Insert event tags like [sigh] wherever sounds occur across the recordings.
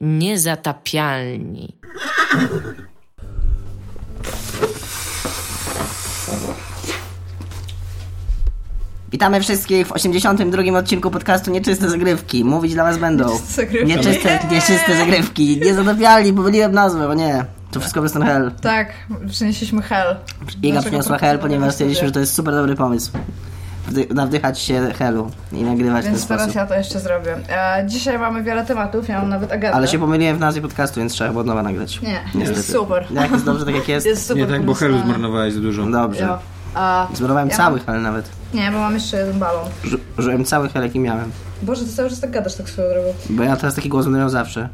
Niezatapialni. Witamy wszystkich w 82 odcinku podcastu Nieczyste Zagrywki. Mówić dla was będą Zagrywki. nieczyste, nieczyste zagrywki. Niezatapialni, pomyliłem nazwę, o nie. To wszystko przez ten hell. Tak, przynieśliśmy hell. Iga przyniosła hell, ponieważ stwierdziliśmy, że to jest super dobry pomysł. Wdy, nawdychać się hellu i nagrywać w ten Więc teraz sposób. ja to jeszcze zrobię. E, dzisiaj mamy wiele tematów, ja mam nawet agendę. Ale się pomyliłem w nazwie podcastu, więc trzeba chyba od nowa nagrać. Nie, Niestety. jest super. Jak jest dobrze, tak jak jest? [laughs] Jest super Nie tak, bo Helu zmarnowałeś za dużo. Dobrze. Jo. A, Zmarnowałem ja cały mam- hell nawet. Nie, bo mam jeszcze jeden balon. Użyłem cały hell, jaki miałem. Boże, ty cały czas tak gadasz tak swoją drogą. Bo ja teraz taki głos będę miał zawsze.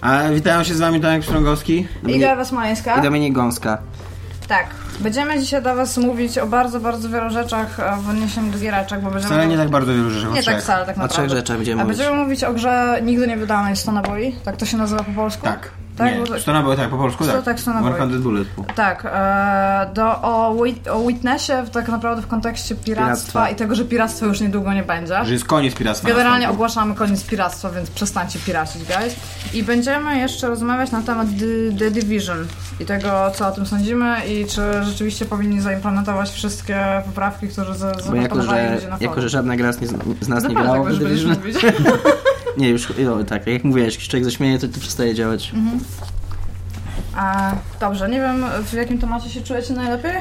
A witają się z wami Tomek Strągowski. Iga Wasmańska. I Dominik Gąska. Tak. Będziemy dzisiaj do Was mówić o bardzo, bardzo wielu rzeczach e, w odniesieniu do giereczek, bo będziemy... Wcale nie tak bardzo wielu rzeczy. o Nie tak wcale, tak O naprawdę. trzech rzeczach będziemy A mówić. będziemy mówić o grze nigdy nie wydanej 100 naboi. Tak to się nazywa po polsku? Tak. Tak, nie. bo Stona były tak, po polsku Sto- tak. tak, Stona. 100 Bullet. Tak, e, do, o, o Witnessie tak naprawdę w kontekście piractwa, Piractwa. i tego, że piractwa już niedługo nie będzie. Że jest koniec piractwa. Generalnie ogłaszamy koniec piractwa, więc przestańcie piracić, guys. I będziemy jeszcze rozmawiać na temat The, The Division i tego, co o tym sądzimy i czy rzeczywiście powinni zaimplementować wszystkie poprawki, które jako zaproponowali ludzie na jako, forum. że żadna gra z, nie, z nas nie Naprawdę [laughs] grała tak w The będziesz Division. [laughs] Nie, już no, tak, jak mówiłeś, jak człowiek zaśmieje, to, to przestaje działać. Mhm. A, dobrze, nie wiem w jakim temacie się czujecie najlepiej?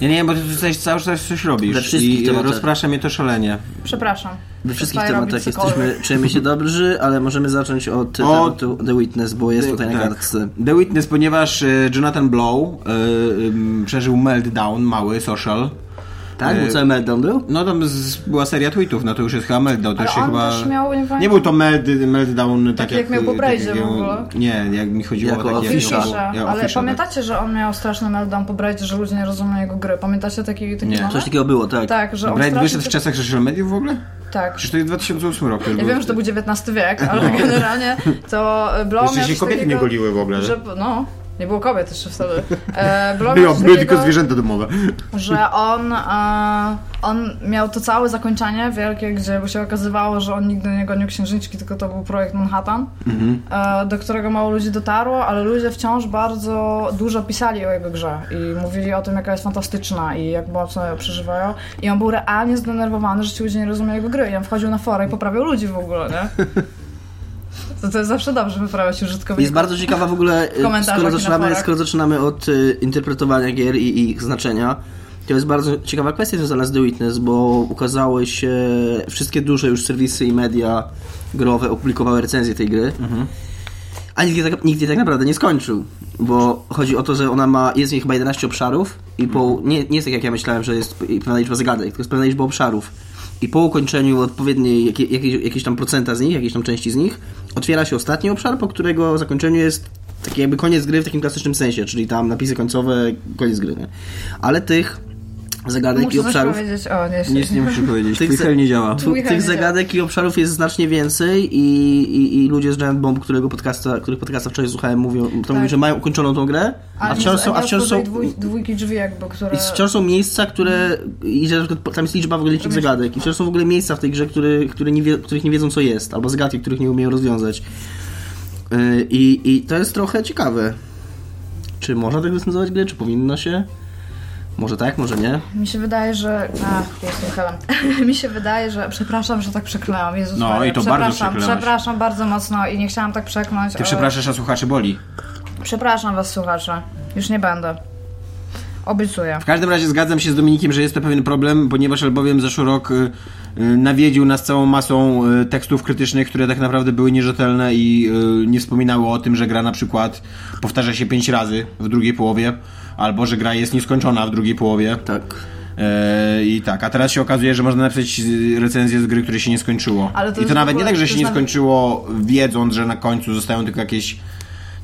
Ja nie wiem, bo ty tutaj cały czas coś We robisz wszystkich i tematach. rozprasza mnie to szalenie. Przepraszam. We wszystkich tematach jesteśmy, czujemy się dobrzy, ale możemy zacząć od Od- tematu The Witness, bo jest tutaj na Tak. kartce. The Witness, ponieważ e, Jonathan Blow e, przeżył meltdown mały, social. Tak? E, Był cały meltdown był? No tam z, była seria tweetów, no to już jest chyba meltdown. To się on chyba... też miał, nie. Nie był to meld, meltdown tak jak miał po Brazie jak- w ogóle. Nie, jak mi chodziło Jako o takie... official. Fisza, Ja, ale official, pamiętacie, że on miał straszny meltdown po Braidzie, że ludzie nie rozumieją jego gry? Pamiętacie taki, taki Nie. Coś takiego było, tak. Tak, że Tak. on Braid strasznie... wyszedł w czasach social mediów w ogóle? Tak. Przecież to jest 2008 rok. Ja wiem, że to był XIX wiek, ale [laughs] generalnie to Blow Jeszcze miał się kobiety takiego, nie goliły w ogóle. Że, no, nie było kobiet jeszcze wtedy. [laughs] E, Było, były tylko zwierzęta domowe. że on, e, on miał to całe zakończenie wielkie, gdzie się okazywało, że on nigdy nie gonił księżniczki, tylko to był projekt Manhattan, Mhm. e, do którego mało ludzi dotarło, ale ludzie wciąż bardzo dużo pisali o jego grze i mówili o tym, jaka jest fantastyczna i jak mocno ją przeżywają. I on był realnie zdenerwowany, że ci ludzie nie rozumieją jego gry. I on wchodził na fora i poprawiał ludzi w ogóle, nie? [laughs] To, to jest zawsze dobrze wyprawiać użytkowników. Jest bardzo ciekawa w ogóle, komentarzach skoro zaczynamy, skoro zaczynamy od e, interpretowania gier i, i ich znaczenia, to jest bardzo ciekawa kwestia związana z The Witness, bo ukazały się wszystkie duże już serwisy i media growe opublikowały recenzję tej gry. A nikt jej, tak, nikt jej tak naprawdę nie skończył, bo chodzi o to, że ona ma, jest w niej chyba 11 obszarów i po, nie, nie jest tak jak ja myślałem, że jest pewna liczba zagadek, tylko jest pewna liczba obszarów. I po ukończeniu odpowiedniej, jakiej, jakiej, jakiejś tam procenta z nich, jakiejś tam części z nich, otwiera się ostatni obszar, po którego zakończeniu jest taki jakby koniec gry w takim klasycznym sensie, czyli tam napisy końcowe, koniec gry. Nie? Ale tych zagadek i Muszę coś obszarów powiedzieć. O, nie, Nic nie muszę powiedzieć. Tych Twój nie działa. tu, tych zagadek i obszarów jest znacznie więcej i, i, i ludzie z Giant Bomb, którego podcasta, których podcasta wczoraj słuchałem, mówią, to mówią, że mają ukończoną tą grę, a wciąż są, a wciąż są, Dwój, dwójki drzwi jakby, które... i wciąż są miejsca, które, i że na przykład tam jest liczba w ogóle liczb zagadek i wciąż są w ogóle miejsca w tej grze, które, które nie wie, których nie wiedzą co jest, albo zagadki, których nie umieją rozwiązać. Yy, I, I to jest trochę ciekawe. Czy można tak recenzować grę, czy powinno się? Może tak, może nie. Mi się wydaje, że... A, jestem helem. [laughs] Mi się wydaje, że... Przepraszam, że tak przeklęłam. Jezus No, Maria. i to bardzo przepraszam, przeklęłaś. Przepraszam bardzo mocno i nie chciałam tak przekląć. Ty ale- przepraszasz, a słuchaczy boli. Przepraszam was, słuchacze. Już nie będę. Obiecuję. W każdym razie zgadzam się z Dominikiem, że jest to pewien problem, ponieważ albowiem zeszły rok y, y, nawiedził nas całą masą y, tekstów krytycznych, które tak naprawdę były nierzetelne i nie wspominały o tym, że gra na przykład powtarza się pięć razy w drugiej połowie, albo że gra jest nieskończona w drugiej połowie. Tak. E, I tak, a teraz się okazuje, że można napisać recenzję z gry, której się nie skończyło. Ale to I to nawet nie tak, że się nie skończyło wiedząc, że na końcu zostają tylko jakieś,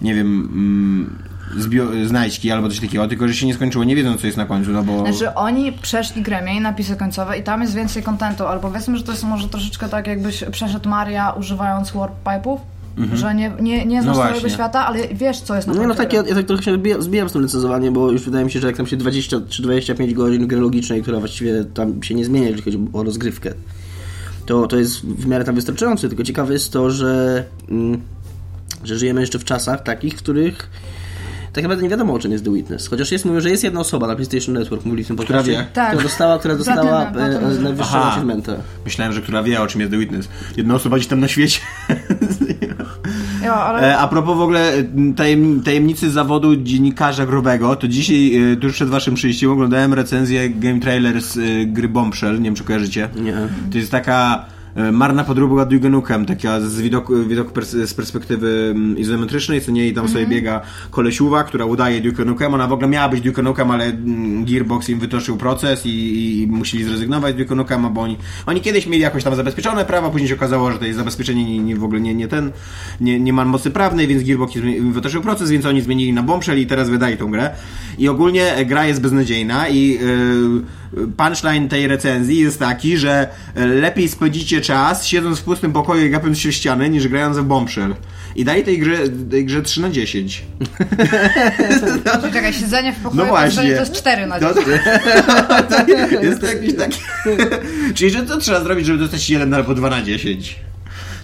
nie wiem, mm, zbio- znajdźki albo coś takiego, tylko że się nie skończyło nie wiedząc, co jest na końcu, no bo... Znaczy oni przeszli grę, mieli napisy końcowe i tam jest więcej kontentu, albo powiedzmy, że to jest może troszeczkę tak jakbyś przeszedł Maria używając warp pipe'ów, że nie, nie, nie znasz No całego świata, ale wiesz co jest na No, no końcu tak, ja, ja tak trochę się zbijam, zbijam z tym recenzowaniem, bo już wydaje mi się, że jak tam się 20 czy 25 godzin gry logicznej, która właściwie tam się nie zmienia, jeżeli chodzi o rozgrywkę, to, to jest w miarę tam wystarczające, tylko ciekawe jest to, że, mm, że żyjemy jeszcze w czasach takich, w których tak naprawdę nie wiadomo o czym jest The Witness. Chociaż jest, mówią, że jest jedna osoba na PlayStation Network, mówili w tym Która podcaście, wie? Tak. która dostała, która dostała Platynę, e, Aha. achievementa. Myślałem, że która wie, o czym jest The Witness. Jedna osoba gdzieś tam na świecie. Jo, ale... E, A propos w ogóle tajem, tajemnicy zawodu dziennikarza growego, to dzisiaj, e, tuż przed waszym przyjściem, oglądałem recenzję game trailer z gry Bombshell, nie wiem czy kojarzycie. Nie. To jest taka marna podróba Duke Nukem, taka z widoku, pers- z perspektywy mm, izometrycznej, co nie, i tam sobie biega kolesiuwa, która udaje Duke Nukem. Ona w ogóle miała być Duke Nukem, ale mm, Gearbox im wytoczył proces i, i, i musieli zrezygnować z Duke Nukema, bo oni, oni kiedyś mieli jakoś tam zabezpieczone prawa, później się okazało, że to jest zabezpieczenie nie, nie, w ogóle nie, nie ten, nie, nie ma mocy prawnej, więc Gearbox im wytoczył proces, więc oni zmienili na Bombshell i teraz wydaje tą grę. I ogólnie e, gra jest beznadziejna i yy, punchline tej recenzji jest taki, że e, lepiej spędzicie czas siedząc w pustym pokoju i gapiąc się w ściany, niż grając w Bombshell. I daje tej grze, tej grze 3 na 10. [laughs] Czekaj, siedzenie w pokoju No to, właśnie. to jest 4 na To, 10. [laughs] to jest jakiś taki... [laughs] Czyli, że co trzeba zrobić, żeby dostać 1 albo 2 na 10?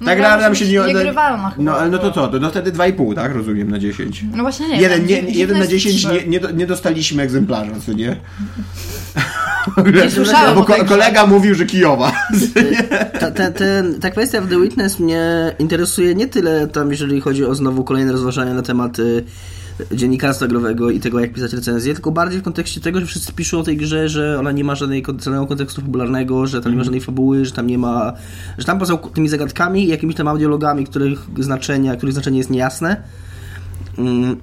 No Ta gra nam się być nie... niegrywalna chyba. No, ale no to co? To wtedy 2,5, tak? Rozumiem, na 10. No właśnie nie jeden, nie, jeden na jest 10 trzy. nie, nie, nie dostaliśmy egzemplarza, co nie? Nie [laughs] słyszałem Bo ko- kolega mówił, że Kijowa. Ta, ta, ten, ta kwestia w The Witness mnie interesuje nie tyle tam, jeżeli chodzi o znowu kolejne rozważania na temat y, dziennikarstwa growego i tego, jak pisać recenzję, tylko bardziej w kontekście tego, że wszyscy piszą o tej grze, że ona nie ma żadnej, kon- żadnego kontekstu fabularnego, że tam nie ma żadnej fabuły, że tam nie ma... że tam poza tymi zagadkami i jakimiś tam audiologami, których znaczenia, których znaczenie jest niejasne, mm,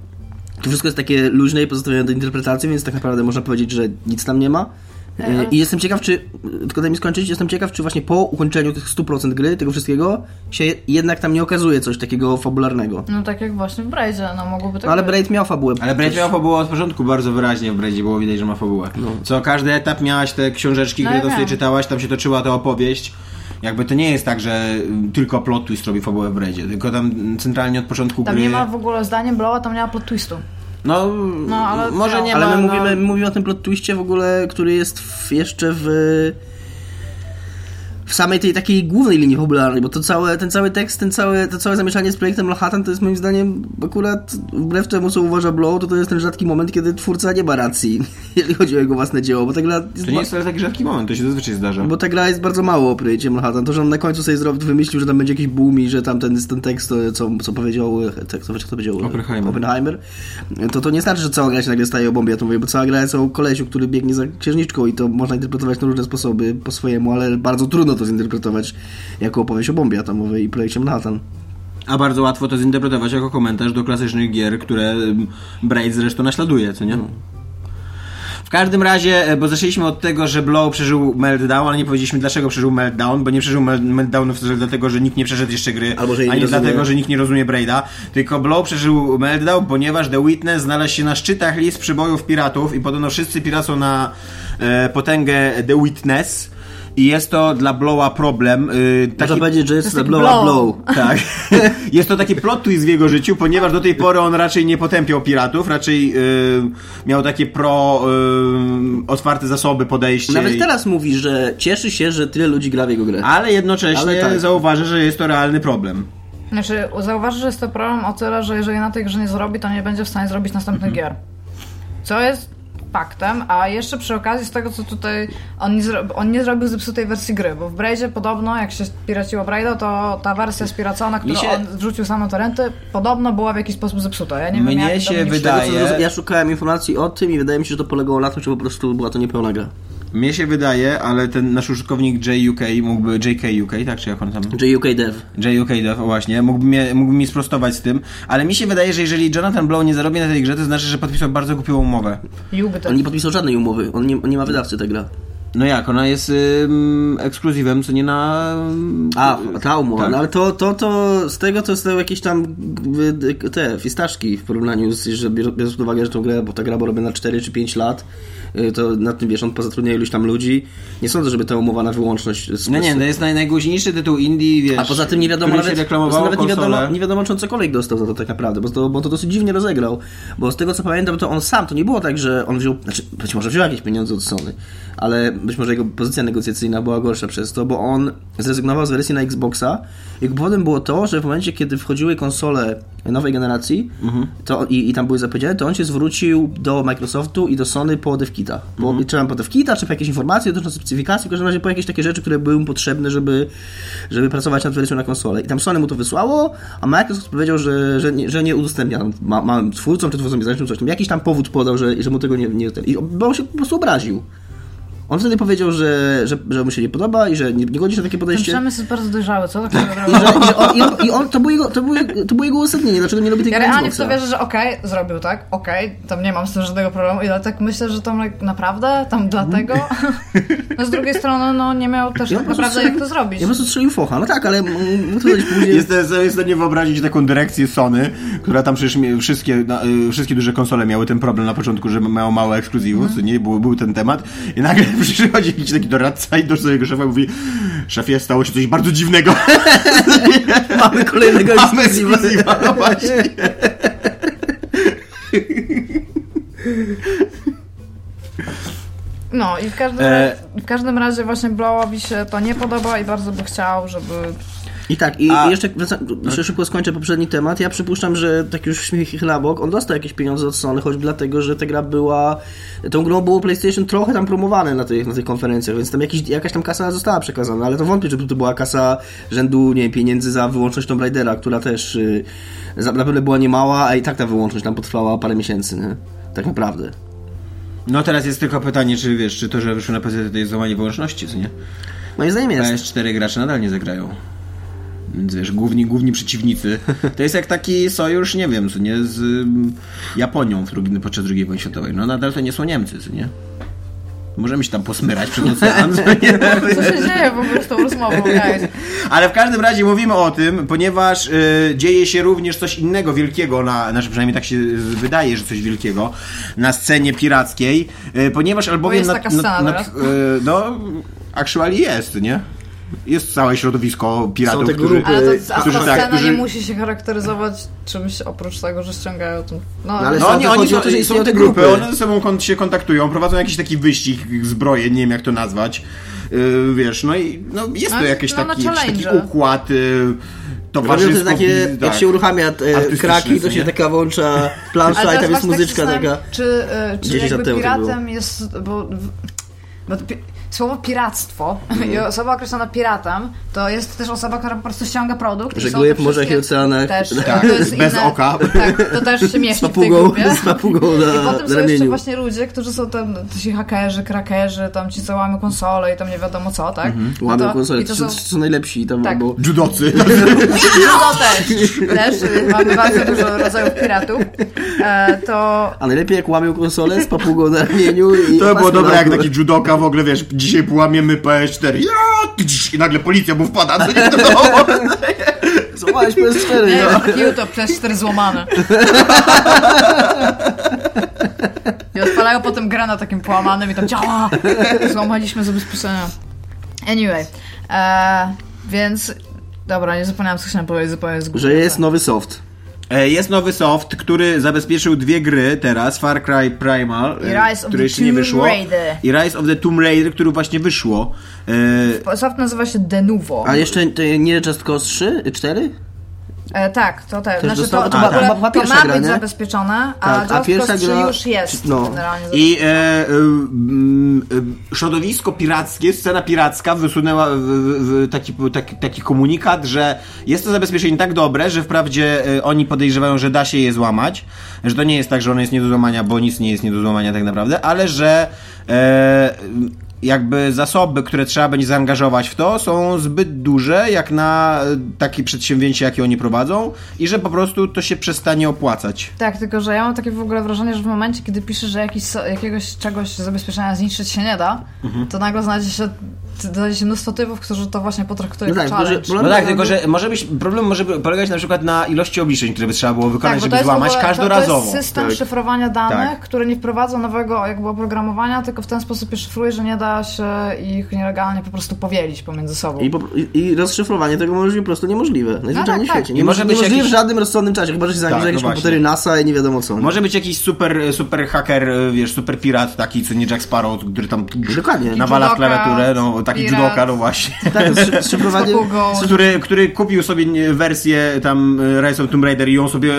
to wszystko jest takie luźne i pozostawione do interpretacji, więc tak naprawdę można powiedzieć, że nic tam nie ma. E, I jestem ciekaw, czy, tylko daj mi skończyć, jestem ciekaw, czy właśnie po ukończeniu tych 100% gry, tego wszystkiego, się jednak tam nie okazuje coś takiego fabularnego. No tak jak właśnie w Braidzie, no mogłoby tak No, ale być. Braid miał fabułę. Ale Braid miał fabułę od początku bardzo wyraźnie w Braidzie było widać, że ma fabułę. Co każdy etap miałaś te książeczki, No które ja do sobie wiem. czytałaś, tam się toczyła ta opowieść. Jakby to nie jest tak, że y, tylko plot twist robi fabułę w Braidzie, tylko tam centralnie od początku Tam gry... nie ma w ogóle zdaniem Blowa, tam nie ma plot twistu. No, No, ale- może nie Ale ma... my no... mówimy, my mówimy o tym plot twiście w ogóle, który jest w, jeszcze w w samej tej takiej głównej linii fabularnej, bo to całe, ten cały tekst, ten cały, to całe zamieszanie z projektem Manhattan to jest moim zdaniem akurat wbrew temu, co uważa Blow, to to jest ten rzadki moment, kiedy twórca nie ma racji, [laughs] jeżeli chodzi o jego własne dzieło, bo ta gra jest, To nie jest wcale taki rzadki moment, to się zazwyczaj zdarza. bo ta gra jest bardzo mało o projekcie Manhattan. To, że on na końcu sobie zrobił, wymyślił, że tam będzie jakiś boom i że tam ten, ten tekst, co, co powiedział, e, tekst, kto powiedział Oppenheimer. Oppenheimer, to to nie znaczy, że cała gra się nagle staje o bombie atomowej, bo cała gra jest o kolesiu, który biegnie za księżniczką i to można interpretować na różne sposoby po swojemu, ale bardzo trudno to zinterpretować jako opowieść o bombie atomowej i projekcie Manhattan. A bardzo łatwo to zinterpretować jako komentarz do klasycznych gier, które ym, Braid zresztą naśladuje, co nie? W każdym razie, e, bo zaczęliśmy od tego, że Blow przeżył meltdown, ale nie powiedzieliśmy dlaczego przeżył meltdown, bo nie przeżył mel- meltdownu wcale dlatego, że nikt nie przeszedł jeszcze gry, Albo, że jej a nie dlatego, że nikt nie rozumie Braida, tylko Blow przeżył meltdown, ponieważ The Witness znalazł się na szczytach list przybojów piratów i podobno wszyscy piracą na e, potęgę The Witness i jest to dla Blowa problem. Y, Można powiedzieć, że jest, To jest blow, taki a blow. blow. [laughs] tak. [laughs] Jest to taki plot twist w jego życiu, ponieważ do tej pory on raczej nie potępiał piratów, raczej y, miał takie pro y, otwarte zasoby podejście. Nawet i- teraz mówi, że cieszy się, że tyle ludzi gra w jego grę. Ale jednocześnie Ale tak. zauważy, że jest to realny problem. Znaczy, zauważy, że jest to problem o tyle, że jeżeli na tej grze nie zrobi, to nie będzie w stanie zrobić następnych gier. Co jest faktem, a jeszcze przy okazji z tego, co tutaj on nie, zro... on nie zrobił zepsutej wersji gry, bo w Braidzie podobno, jak się piraciło Braida, to ta wersja spiracona, którą się- on wrzucił sam na torenty, podobno była w jakiś sposób zepsuta. Ja nie Mnie wiem, jak się wydaje- tego, Ja szukałem informacji o tym i wydaje mi się, że to polegało na tym, że po prostu była to niepełna gra. Mnie się wydaje, ale ten nasz użytkownik JUK mógłby, JK UK, tak czy jak on tam... JUK Dev. JUK Dev, o właśnie, mógłby, mnie, mógłby mi sprostować z tym, ale mi się wydaje, że jeżeli Jonathan Blow nie zarobi na tej grze, to znaczy, że podpisał bardzo głupią umowę. On nie podpisał żadnej umowy, on nie, on nie ma wydawcy tej gra. No jak, ona jest ym, ekskluzywem, co nie na... A, ta umowa, Tak. no ale to, to, to z tego to są jakieś tam y, te fistaszki w porównaniu z, że biorąc pod uwagę, że tą grę, bo ta gra była robiona 4 czy 5 lat, y, to na tym wiesz, on pozatrudnia iluś tam ludzi. Nie sądzę, żeby ta umowa na wyłączność... z- No nie, to jest naj, najgłośniejszy tytuł indie, wiesz... A poza tym nie wiadomo nawet, nawet nie wiadomo, nie wiadomo, czy on cokolwiek dostał za to tak naprawdę, bo to, bo to dosyć dziwnie rozegrał. Bo z tego co pamiętam, to on sam, to nie było tak, że on wziął, znaczy być może wziął jakieś pieniądze od Sony, ale być może jego pozycja negocjacyjna była gorsza przez to, bo on zrezygnował z wersji na Xboxa. Jego powodem było to, że w momencie, kiedy wchodziły konsole nowej generacji to, i, i tam były zapowiedziane, to on się zwrócił do Microsoftu i do Sony po DevKita. Bo czy tam po DevKita, czy po jakieś informacje dotyczące specyfikacji, w każdym razie po jakieś takie rzeczy, które były mu potrzebne, żeby, żeby pracować nad wersją na konsolę. I tam Sony mu to wysłało, a Microsoft powiedział, że, że, nie, że nie udostępnia ma, małym twórcom czy twórcom niezależnym coś tam. Jakiś tam powód podał, że, że mu tego nie... nie I bo on się po prostu obraził. On wtedy powiedział, że, że, że mu się nie podoba i że nie, nie godzi się na takie Ten podejście. przemysł jest bardzo dojrzały, co? Tak I że, i, że on, i, on, I on, to było jego, to było, jego- to było jego uzasadnienie, dlaczego nie lubi tego Ja realnie w to wierzę, że okej, zrobił tak, okej, tam nie mam z tym żadnego problemu i tak myślę, że tam naprawdę, tam dlatego, no z drugiej strony no nie miał też Ja tak naprawdę jak to zrobić. Ja po prostu strzelił focha. No tak, ale mm, mógł to powiedzieć później. Jestem w stanie wyobrazić taką dyrekcję Sony, która tam przecież wszystkie, y, wszystkie duże konsole miały ten problem na początku, że mają mało ekskluzywów, co nie? Był, był ten temat i nagle przychodzi jakiś taki doradca i do swojego szefa i mówi szefie, stało się coś bardzo dziwnego. [laughs] Mamy kolejnego Mamy ekskluzywa, no właśnie. No i w każdym, E. w każdym razie właśnie Blowowi się to nie podoba i bardzo by chciał, żeby... I tak, i A- jeszcze, szybko skończę poprzedni temat. Ja przypuszczam, że tak już śmiech na bok, on dostał jakieś pieniądze od Sony, choćby dlatego, że ta gra była. Tą grą było PlayStation trochę tam promowane na tych, na tych konferencjach, więc tam jakiś, jakaś tam kasa została przekazana, ale to wątpię, żeby to była kasa rzędu, nie wiem, pieniędzy za wyłączność Tomb Raidera, która też y, za- naprawdę była niemała, a i tak ta wyłączność tam potrwała parę miesięcy, nie? Tak naprawdę. No teraz jest tylko pytanie, czy wiesz, czy to, że wyszło na PC to jest złamanie wyłączności, czy nie? Moim zdaniem jest. PS4 gracze nadal nie zagrają. Więc wiesz, główni, główni przeciwnicy. To jest jak taki sojusz, nie wiem, co nie, z ym, Japonią w drugi, podczas II wojny światowej. No nadal to nie są Niemcy, co nie? Możemy się tam posmyrać przed oceanem, co się dzieje w ogóle z tą rozmową, [laughs] guys? Ale w każdym razie mówimy o tym, ponieważ y, dzieje się również coś innego wielkiego, na, znaczy przynajmniej tak się wydaje, że coś wielkiego na scenie pirackiej, y, ponieważ albowiem... jest taka scena teraz? y, no, actually jest, nie? Jest całe środowisko piratów, Są te którzy... grupy. Ale to, a którzy ta tak, scena którzy- nie musi się charakteryzować czymś oprócz tego, że ściągają to. No, ale No Sam oni, to są, o to, że są te grupy, grupy. one ze sobą kon- się kontaktują, prowadzą jakiś taki wyścig zbrojeń, nie wiem jak to nazwać. Yy, wiesz, no i no, jest No, to jakiś no, taki, jakiś taki układ yy, Robią te takie, jak tak. się uruchamia e, kraki, to się nie? taka włącza [laughs] plansza Ale i tam jest muzyczka taka. Czy, y, czy 10 lat jakby to piratem jest. Bo, bo to słowo piractwo i osoba określona piratem to jest też osoba, która po prostu ściąga produkt. i Żegluje po morzach i oceanach. Też, [laughs] Tak, to jest bez inne, oka. Tak, to też się mieści Z w tej papugą, grupie. [laughs] z papugą I na, potem na są jeszcze ramieniu. właśnie ludzie, którzy są tam ci hakerzy, krakerzy, tam ci co łamią konsole i tam nie wiadomo co, tak? No Łamią to- konsolę, i to, to są, są... to są najlepsi tam, Tak. bo Judocy. [laughs] No też, też y, mamy bardzo dużo rodzajów piratów. E, to A najlepiej jak łamią konsolę z papugą na ramieniu i To było opaską dobre jak taki judoka w ogóle, wiesz, dzisiaj połamiemy PS4. Ja! I nagle policja mu wpada, co nie do domu. [laughs] Złamałeś PS4, nie, no. przez cztery złamane. I odpalają potem gra na takim połamanym i tam działa. Złamaliśmy zabezpieczenia. Anyway, e, więc dobra, nie zapomniałam co chciałam powiedzieć, zupełnie z Że jest nowy soft. E, Jest nowy soft, który zabezpieczył dwie gry teraz, Far Cry Primal, I e, Rise of które the jeszcze nie Tomb wyszło. Raider. I Rise of the Tomb Raider, który właśnie wyszło. E, Soft nazywa się Denuvo. A jeszcze to nie Just Cause 3? 4? E, tak, to tak. Znaczy, to, to to, w ogóle, była- była to ma gra, być nie? zabezpieczone, a Tak, a Just pierwsza Cause 3 gra- już jest no. generalnie I e, e, e, środowisko pirackie, scena piracka wysunęła w, w, w taki, taki, taki komunikat, że jest to zabezpieczenie tak dobre, że wprawdzie e, oni podejrzewają, że da się je złamać, że to nie jest tak, że ono jest nie do złamania, bo nic nie jest nie do złamania tak naprawdę, ale że e, jakby zasoby, które trzeba będzie zaangażować w to, są zbyt duże, jak na e, takie przedsięwzięcie, jakie oni prowadzą i że po prostu to się przestanie opłacać. Tak, tylko że ja mam takie w ogóle wrażenie, że w momencie, kiedy piszesz, że jakiś, jakiegoś czegoś zabezpieczenia zniszczyć się nie da, Mhm. to nagle znajdzie się Się mnóstwo typów, którzy to właśnie potraktują No jako tak, challenge. że- No tak, tylko że może być, problem może polegać na przykład na ilości obliczeń, które by trzeba było wykonać, Tak, żeby złamać ogóle, to, to każdorazowo. jest system Tak. szyfrowania danych, Tak. który nie wprowadza nowego jakby oprogramowania, tylko w ten sposób je szyfruje, że nie da się ich nielegalnie po prostu powielić pomiędzy sobą. I, po, i, rozszyfrowanie tego może być po prostu niemożliwe. Najzwyczajniej tak, w tak. świecie. Nie może może być jakiś- w żadnym rozsądnym czasie, chyba że się zajmie Tak, jakieś no komputery. NASA i nie wiadomo co. Może być jakiś super, super haker, wiesz, super pirat taki, co nie Jack Sparrow, który tam Dokładnie. nawala w klawiaturę, no taki pirat. judoka, no właśnie. Tak, szyfrowanie... [laughs] Papugą. który, który kupił sobie wersję tam e, Rise of Tomb Raider i ją sobie e,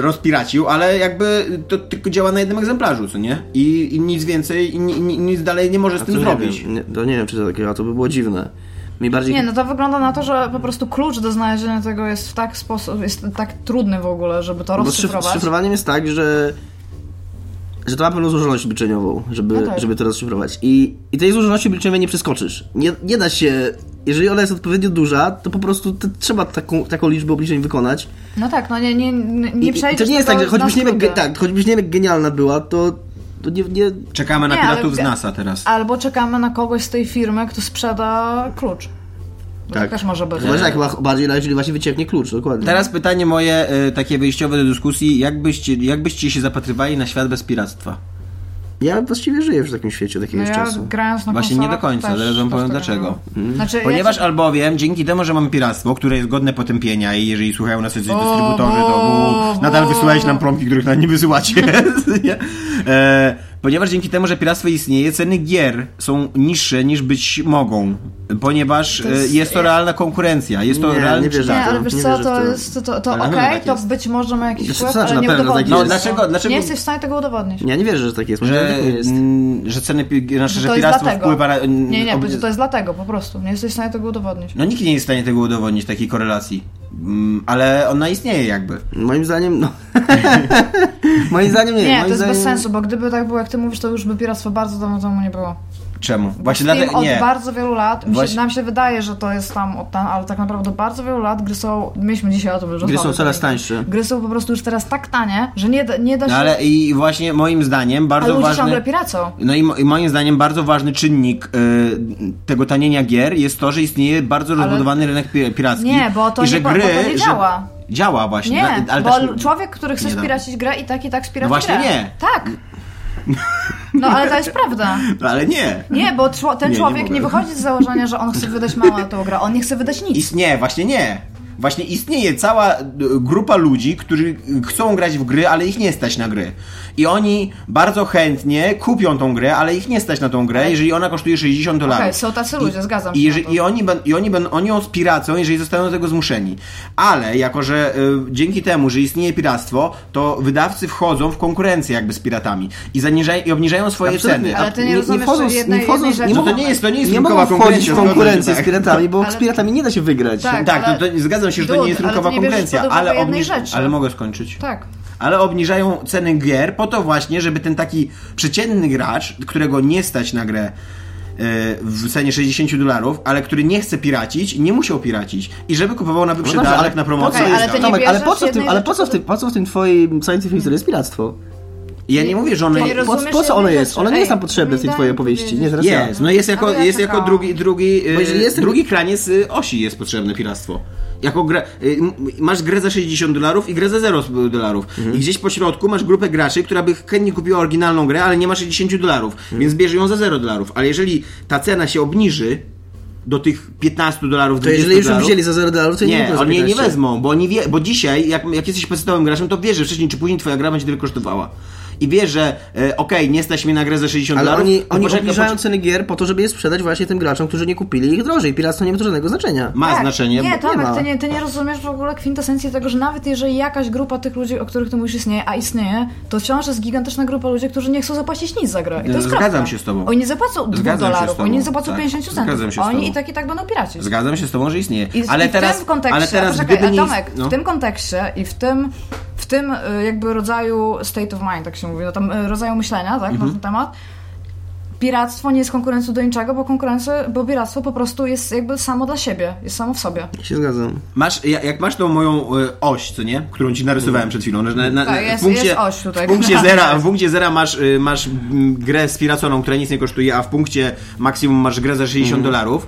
rozpiracił, ale jakby to tylko działa na jednym egzemplarzu, co nie? I, i nic więcej, i, ni- ni- nic dalej nie może z tym zrobić. Nie, to nie wiem, czy to takiego, a to by było dziwne. Mi bardziej... Nie, no to wygląda na to, że po prostu klucz do znalezienia tego jest w tak sposób, jest tak trudny w ogóle, żeby to z, z rozszyfrować. szyfrowaniem jest tak, że że to ma pewną złożoność obliczeniową, żeby, No tak. żeby to rozszyfrować. I, I tej złożoności obliczeniowej nie przeskoczysz. Nie, nie da się... Jeżeli ona jest odpowiednio duża, to po prostu to trzeba taką, taką liczbę obliczeń wykonać. No tak, no nie, nie, nie I, i przejdziesz to nie jest tak, że choćbyś nie, wiem, tak, choćbyś nie wiem, jak genialna była, to, to nie, nie... Czekamy na Nie, ale piratów z NASA teraz. Albo czekamy na kogoś z tej firmy, kto sprzeda klucz. Bo Tak. też może być. Chyba, że tak, chyba bardziej, jeżeli właśnie wycieknie klucz, dokładnie. Teraz pytanie moje, e, takie wyjściowe do dyskusji. Jak byście, jak byście się zapatrywali na świat bez piractwa? Ja właściwie żyję już w takim świecie od No jakiegoś ja czasu. grając na Właśnie nie do końca, zaraz wam powiem dlaczego. Znaczy, Ponieważ ja, albowiem dzięki temu, że mamy piractwo, które jest godne potępienia i jeżeli słuchają nas jacyś dystrybutorzy, to nadal bo. wysyłajcie nam promki, których nam nie wysyłacie. [laughs] Nie? e, ponieważ dzięki temu, że piractwo istnieje, ceny gier są niższe niż być mogą. Ponieważ To e, jest- jest to realna konkurencja. Jest to Nie, realny nie wierzę. nie, ale wiesz nie co, wierzę to to. jest, to, to, to okej, no tak to jest. być może ma jakiś Znaczy, wpływ, znaczy, ale nie pewno tak jest. No, dlaczego- dlaczego- Nie jesteś w stanie tego udowodnić. Ja nie wierzę, że tak jest. Że, jest. że ceny, znaczy, Że jest piractwo dlatego. wpływa na... Nie, nie, ob- to jest dlatego po prostu. Nie jesteś w stanie tego udowodnić. No nikt nie jest w stanie tego udowodnić, takiej korelacji. Mm, Ale ona istnieje jakby. Moim zdaniem, no. [laughs] moim zdaniem nie. Nie, moim to jest zdaniem... bez sensu, bo gdyby tak było, jak ty mówisz, to już by piractwo bardzo dawno temu nie było. Czemu? Bo Właśnie dlatego od nie. bardzo wielu lat, Właśnie- nam się wydaje, że to jest tam od ten, ale tak naprawdę od bardzo wielu lat gry są, mieliśmy dzisiaj o tym już Gry są coraz tak. tańsze. Gry są po prostu już teraz tak tanie, że nie da, nie da się... No ale i właśnie moim zdaniem bardzo ludzie ważny. ciągle piracą. No i, mo- i moim zdaniem bardzo ważny czynnik y, tego tanienia gier jest to, że istnieje bardzo rozbudowany rynek pi- piracki. Nie, bo to I nie- że bo- bo gry, to nie że- działa. Działa właśnie. Nie, ale bo też, człowiek, który chce nie spiracić grę i tak i tak spiraci No właśnie grę. nie. Tak. No ale to jest prawda. No, ale nie. Nie, bo ten Nie, nie człowiek mogę. nie, wychodzi z założenia, że on chce wydać mało na tą grę. On nie chce wydać nic. Istnieje, właśnie nie. Właśnie istnieje cała y, grupa ludzi, którzy y, chcą grać w gry, ale ich nie stać na gry. I oni bardzo chętnie kupią tą grę, ale ich nie stać na tą grę, jeżeli ona kosztuje 60 dolarów. Okej, są tacy ludzie, zgadzam się I, jeżeli, i, oni, i oni, ben, oni ją spiracą, jeżeli zostaną do tego zmuszeni. Ale jako, że y, dzięki temu, że istnieje piractwo, to wydawcy wchodzą w konkurencję jakby z piratami i, zaniżają, i obniżają swoje Absolutnie. ceny. Ale ty nie nie, nie rozumiesz wchodząc, jednej- nie wchodząc, jednej nie. No to nie jest, to nie jest nie mogą wchodzić w konkurencja. konkurencję tak. z piratami, bo Ale- z piratami nie da się wygrać. Tak. Tak, ale- to, to, zgadzam się, że to Dude, nie jest rynkowa nie konkurencja, ale, obniż... rzeczy. ale mogę skończyć. Tak. Ale obniżają ceny gier po to właśnie, żeby ten taki przeciętny gracz, którego nie stać na grę e, w cenie 60 dolarów, ale który nie chce piracić, nie musiał piracić. I żeby kupował na No dobrze, wyprzedażach, na promocję. I ale tak ty nie. Tomek, ale po co w tym, ale po co w tym, po co w tym twoim scientific history jest piractwo? Ja nie mówię, że one... Nie Po, po co ono jest? Ono nie jest nam potrzebne w tej twojej opowieści. Nie, teraz. Jest, no jest jako, jest jako drugi, drugi, e, drugi kraniec e, osi jest potrzebne piractwo. Jako grę, m- masz grę za 60 dolarów i grę za 0 dolarów. Mhm. I gdzieś po środku masz grupę graczy, która by chętnie kupiła oryginalną grę, ale nie ma 60 dolarów, Mhm. więc bierze ją za 0 dolarów. Ale jeżeli ta cena się obniży do tych 15 dolarów, To 20 jeżeli już dolarów, wzięli za 0 dolarów, to nie, nie, oni nie 15. wezmą, bo oni wie, bo dzisiaj, jak, jak jesteś podstawowym graczem, to wiesz, że wcześniej czy później twoja gra będzie tyle kosztowała. I wiesz, że e, okej, nie stać mnie na grę za 60 Ale dolarów. oni, oni obniżają ceny gier po to, żeby je sprzedać właśnie tym graczom, którzy nie kupili ich drożej. Piractwo nie ma to żadnego znaczenia. Ma Tak. znaczenie. Nie, bo- Tomek, ma. ty nie, ty nie rozumiesz w ogóle kwintesencji tego, że nawet jeżeli jakaś grupa tych ludzi, o których ty mówisz istnieje, a istnieje, to wciąż jest gigantyczna grupa ludzi, którzy nie chcą zapłacić nic za grę. I to jest Zgadzam prawda. się z tobą. Oni nie zapłacą 2 Zgadzam się z dolarów, oni nie zapłacą Tak. 50 centów. Zgadzam się z Oni tobą. i tak i tak będą piracić. Zgadzam się z tobą, że istnieje. I, ale i teraz, w tym kontekście, ale teraz poczekaj, gdyby nie... Tomek, no. w tym kontekście i w tym, w tym y, jakby rodzaju state of mind, tak się mówi, no tam y, rodzaju myślenia, tak, Mhm. na ten temat, piractwo nie jest konkurencją do niczego, bo konkurencja, bo piractwo po prostu jest jakby samo dla siebie, jest samo w sobie. Się zgadzam. Masz, ja- jak masz tą moją y, oś, co nie? Którą ci narysowałem przed chwilą. Na, na, Tak, jest- w punkcie, jest oś tutaj. W punkcie [laughs] zera, w punkcie zera masz, masz mm, grę spiraconą, która nic nie kosztuje, a w punkcie maksimum masz grę za 60 Mhm. dolarów.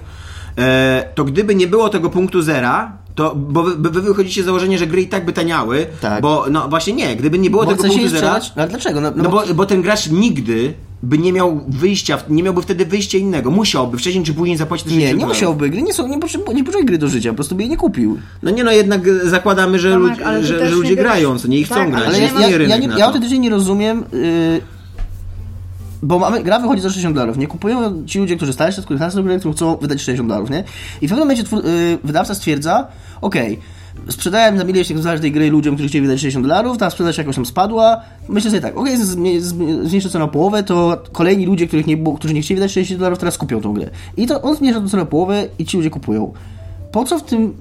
E, to gdyby nie było tego punktu zera, to, bo wy, wy wychodzicie z założenia, że gry i tak by taniały, Tak. bo no właśnie nie, gdyby nie było Bo tego punktu zera, sprzedać? No, ale dlaczego? No, no, no bo, bo, ten gracz nigdy by nie miał wyjścia, nie miałby wtedy wyjścia innego. Musiałby wcześniej czy później zapłacić te nie, 60 nie musiałby. Gry nie są, nie potrzebuje, nie potrzebuje gry do życia, po prostu by jej nie kupił. No nie no, jednak e, zakładamy, że, Tomek, ludzi, że, że ludzie grają, co nie i chcą Tak, grać. ale ja, ja, ja, ja to. autentycznie nie rozumiem, yy, bo mamy, gra wychodzi za 60 dolarów, nie? Kupują ci ludzie, którzy stali się skórę którzy chcą wydać 60 dolarów, nie? I w pewnym momencie twór, yy, wydawca stwierdza, okej, sprzedałem za milion egzemplarzy tej gry ludziom, którzy chcieli wydać 60 dolarów, ta sprzedaż jakoś tam spadła, myślę sobie tak, okej, okay, zmniejszę cenę o połowę, to kolejni ludzie, których nie było, którzy nie chcieli wydać 60 dolarów, teraz kupią tą grę. I to on zmniejsza tę cenę o połowę i ci ludzie kupują. Po co w tym,